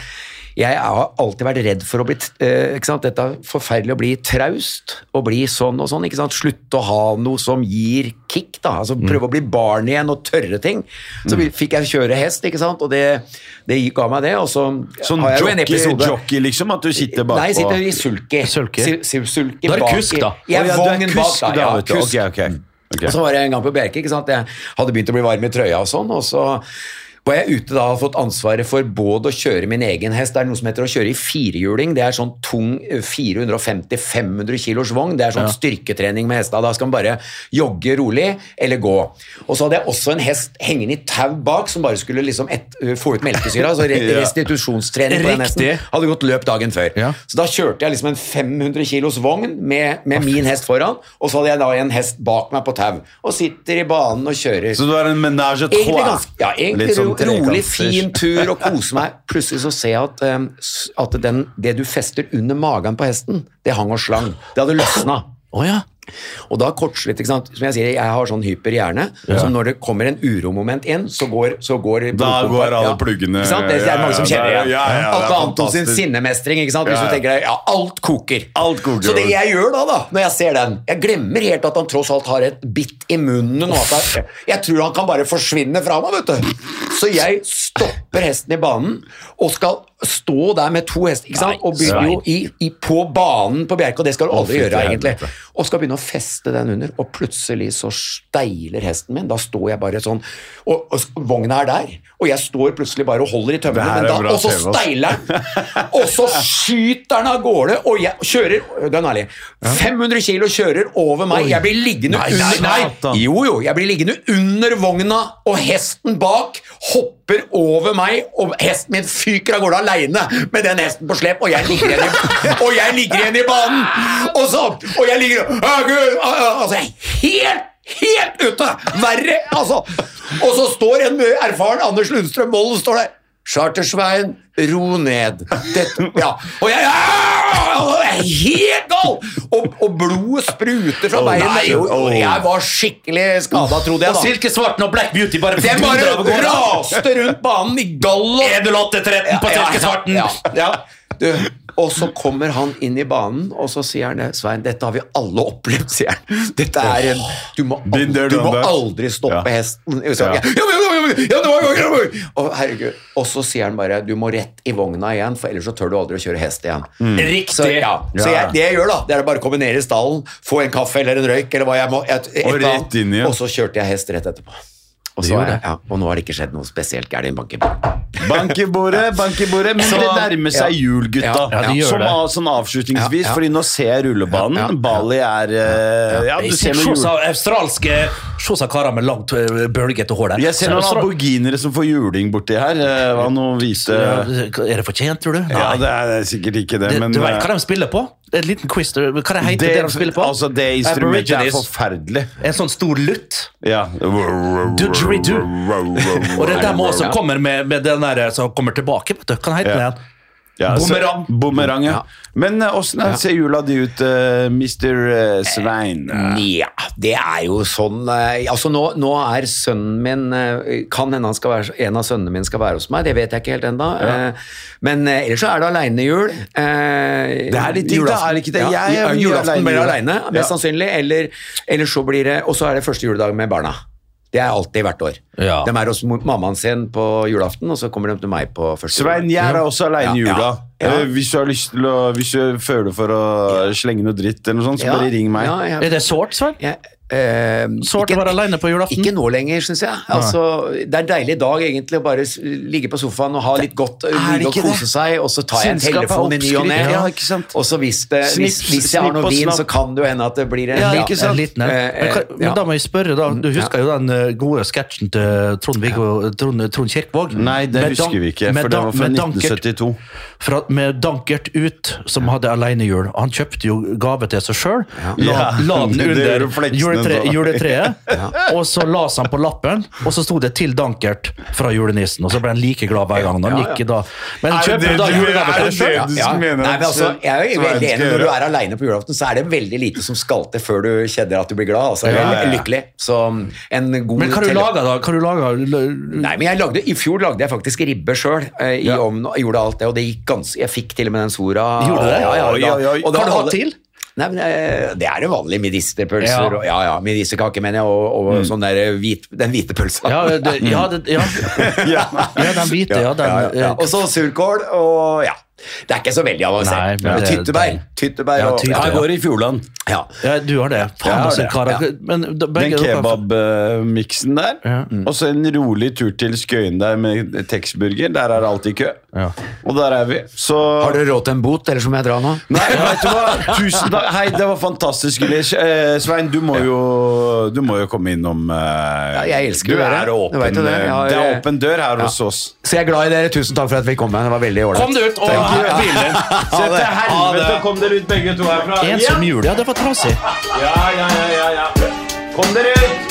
jeg har alltid vært redd for å bli eh, ikke sant? Dette er forferdelig å bli traust og bli sånn og sånn. ikke sant? Slutte å ha noe som gir kick. da, altså Prøve å bli barn igjen og tørre ting. Så vi- fikk jeg kjøre hest, ikke sant? og det, det ga meg det. Og så Sånn har jeg jo en jockey, episode jockey, liksom? At du sitter bakpå Nei, jeg sitter i sulke si- sulky Da er det bak kusk, i- da. Jeg er ja, du er vogn bak, da. Ja, kusk. Ok, okay. Okay. Og så var jeg en gang på Bjerke. ikke sant? Jeg hadde begynt å bli varm i trøya og sånn, og så var jeg ute da og fått ansvaret for både å kjøre min egen hest, det er noe som heter å kjøre i firehjuling, det er sånn tung eh, 450-500 kilos vogn, det er sånn styrketrening med hesta, da skal man bare jogge rolig eller gå. Og så hadde jeg også en hest hengende i tau bak, som bare skulle liksom et, få ut melkesyra, altså restitusjonstrening på den hesten. Hadde gått løp dagen før. Ja. Så da kjørte jeg liksom en 500 kilos vogn med, med min hest foran, og så hadde jeg da en hest bak meg på tau, og sitter i banen og kjører. Så du er en menage à trois? ja, egentlig Litt sånn rolig, fin tur og kose meg. Plutselig så ser jeg at, um, at den, det du fester under magen på hesten, det hang og slang. Det hadde løsna. Oh, ja. Og da kortslutt, ikke sant. Som jeg sier, jeg har sånn hyper hjerne, så når det kommer en uromoment inn, så går, så går Da går alle ja. pluggene- Ikke sant? Det, er mange som ja, ja, kjenner igjen. ja, ja, ja, Atle Anton sin sinnemestring, ikke sant. Hvis Ja, ja. du tenker deg, ja, alt koker. Alt koker. Så det jeg gjør da, da, når jeg ser den Jeg glemmer helt at han tross alt har et bitt i munnen. Og at Jeg, jeg tror han kan bare forsvinne fra meg, vet du. Så jeg stopper hesten i banen og skal stå der med to hester. ikke sant? Og begynner jo i, i, på banen på Bjerke, og det skal du aldri gjøre, egentlig. Og skal begynne å feste den under, og plutselig så steiler hesten min. Da står jeg bare sånn Og, og vogna er der, og jeg står plutselig bare og holder i tømmene, og så steiler den. Og så skyter den av gårde, og jeg kjører Gunn ærlig, 500 kilo kjører over meg. Jeg blir liggende Nei, under nei, Nei, jo, jo, jeg blir liggende under vogna, og hesten bak hopper over meg, og hesten min fyker av gårde aleine med den hesten på slep, og jeg ligger igjen i, og jeg ligger igjen i banen! Og så Og jeg ligger Å, Gud! ah, Altså, er helt Helt ute! Verre, altså. Og så står en erfaren Anders Lundstrøm Mollen står der. Chartersveien, ro ned. Dette, ja. Og jeg ah! Helt gal! Og, og blodet spruter fra beina. Oh, og. Jeg var skikkelig skada, trodde jeg. Og da Silkesvarten og Black Beauty bare Den bare raste rundt banen i gallo. 1-8-13 på Silkesvarten! Ja, ja, Du, og så kommer han inn i banen, og så sier han det. Svein, dette har vi alle opplevd, sier han. Dette er en Du må, aldri, du må aldri stoppe Ja. hesten. Ja, Ja. ja. Ja, det var- var- Og herregud. Og så sier han bare du må rett i vogna igjen, for ellers så tør du aldri å kjøre hest igjen. Riktig. Så, ja. så jeg, det jeg gjør, da, det er å bare komme ned i stallen, få en kaffe eller en røyk, eller hva jeg må, et, et Og rett inn ja. og så kjørte jeg hest rett etterpå. Og, så er ja, og nå har det ikke skjedd noe spesielt gærent i banken. Bank i bordet, bank i bordet. Men Så- det nærmer seg ja. jul, gutta. Ja, ja, de gjør Som det. av, sånn avslutningsvis, Ja, ja. fordi nå ser jeg rullebanen. Ja, ja, ja. Bali er eh, Ja, du ser noen jul... australske Se karer med langt øh, bølgete hår der. Jeg ser noen aboginere som får juling borti her. eh, Hva noe hvite Ja, Er det fortjent, tror du? Ja, det er sikkert ikke det, Det- men du vet eh, hva de spiller på? En liten quiz. Hva det heter det, de spiller på? Altså, det instrumentet er forferdelig. En sånn stor lutt. Ja. Didgeridoo. Og det er dem også kommer med, med den der som kommer tilbake. vet du. Hva heter den Ja. igjen? Ja, så- Bumerang. Bumerang, ja. Ja. Men eh, åssen ser jula di ut, uh, Mr. eh, Svein? Nja, det er jo sånn uh, Altså, nå, nå er sønnen min eh, Kan hende han skal være, en av sønnene mine skal være hos meg, det vet jeg ikke helt ennå. Eh, Men eh, ellers så er det aleinejul. Eh, Det er litt digg, da, er det ikke det? Ja, Jeg er ja, julaften blir alene. aleine, mest Ja. sannsynlig. Eller, eller så blir det Og så er det første juledag med barna. Det er alltid hvert år. Ja. De er hos mammaen sin på julaften, og så kommer de til meg på første Svein, jeg er også aleine i jula. ja, ja. Eh, Hvis du har lyst til å Hvis du føler for å slenge noe dritt, eller noe sånt, så Ja, bare ring meg. ja, Er det sårt, Svein? jeg- eh, Sårt å være alene på julaften? Ikke nå lenger, syns jeg. Altså, det er en deilig dag egentlig å bare ligge på sofaen og ha litt godt, ligge og kose det? seg, og så tar jeg en telefon i ny og ne. ja. Og så hvis, det, hvis, hvis jeg har noe vin, så kan det jo hende at det blir en Ja, ja, ikke sant? En liten en. Eh, Men, eh, men da må jeg spørre, da. Du husker jo den eh, gode sketsjen til Trond-Viggo Trond, Trond Kirkevåg? Nei, det Med husker vi ikke, for det var fra 1972. Fra, med Dankert ut, som hadde alenejul. Han kjøpte jo gave til seg sjøl. La, Ja, la den under juletre, juletreet, og så las han på lappen, og så sto det 'til Dankert' fra julenissen. Og så ble han like glad hver gang. Han gikk da, men Er det kjøper det da du- julegave til det sjøl. det du Ja. Nei, men altså, jeg er veldig enig Når du er aleine på julaften, så er det veldig lite som skal til før du kjenner at du blir glad. Altså, lykkelig. Så en god Men hva har du laga, da? Hva du? Nei, men jeg lagde, I fjor lagde jeg faktisk ribbe sjøl. Eh, i Ja. ovnen, og gjorde alt det, og det gikk ganske Jeg fikk til og med den sora. Gjorde det? Ja, ja, ja, ja. og Hva har du hatt alle- til? Nei, men eh, Det er det vanlige medisterpølser. Ja. Og, ja, ja, medisterkake, mener jeg, og, og sånn der hvit, den hvite pølsa. Ja, det, ja, det, ja. Ja. ja, den hvite, ja. Den, ja, ja, ja. eh, Og så surkål, og ja. Det er ikke så veldig Nei, avansert. det- tyttebær. tyttebær Ja, og, ja, Jeg går i Fjordland. ja. Ja, du har det. Faen, har altså, det, karer. ja. Men da- Den kebabmiksen der. Ja. Og så en rolig tur til Skøyen der med Texburger. Der er det alltid kø. Ja. Og der er vi. Så Har dere råd til en bot, eller så må jeg dra nå? Nei, vet du hva? Tusen takk. Hei, det var fantastisk, Gilish. Eh, Svein, du må, jo, du må jo komme innom eh, Ja, jeg elsker du dere. er Du åpen, vet det. Har- det er åpen dør her Ja. hos oss. Så jeg er glad i dere. Tusen takk for at vi kom. Det var veldig ålreit. Kom dere ut og. Se til helvete, kom dere ut begge to herfra. Ensom jul, ja. Det var trasig. Ja, ja, ja, ja, ja. Kom dere ut!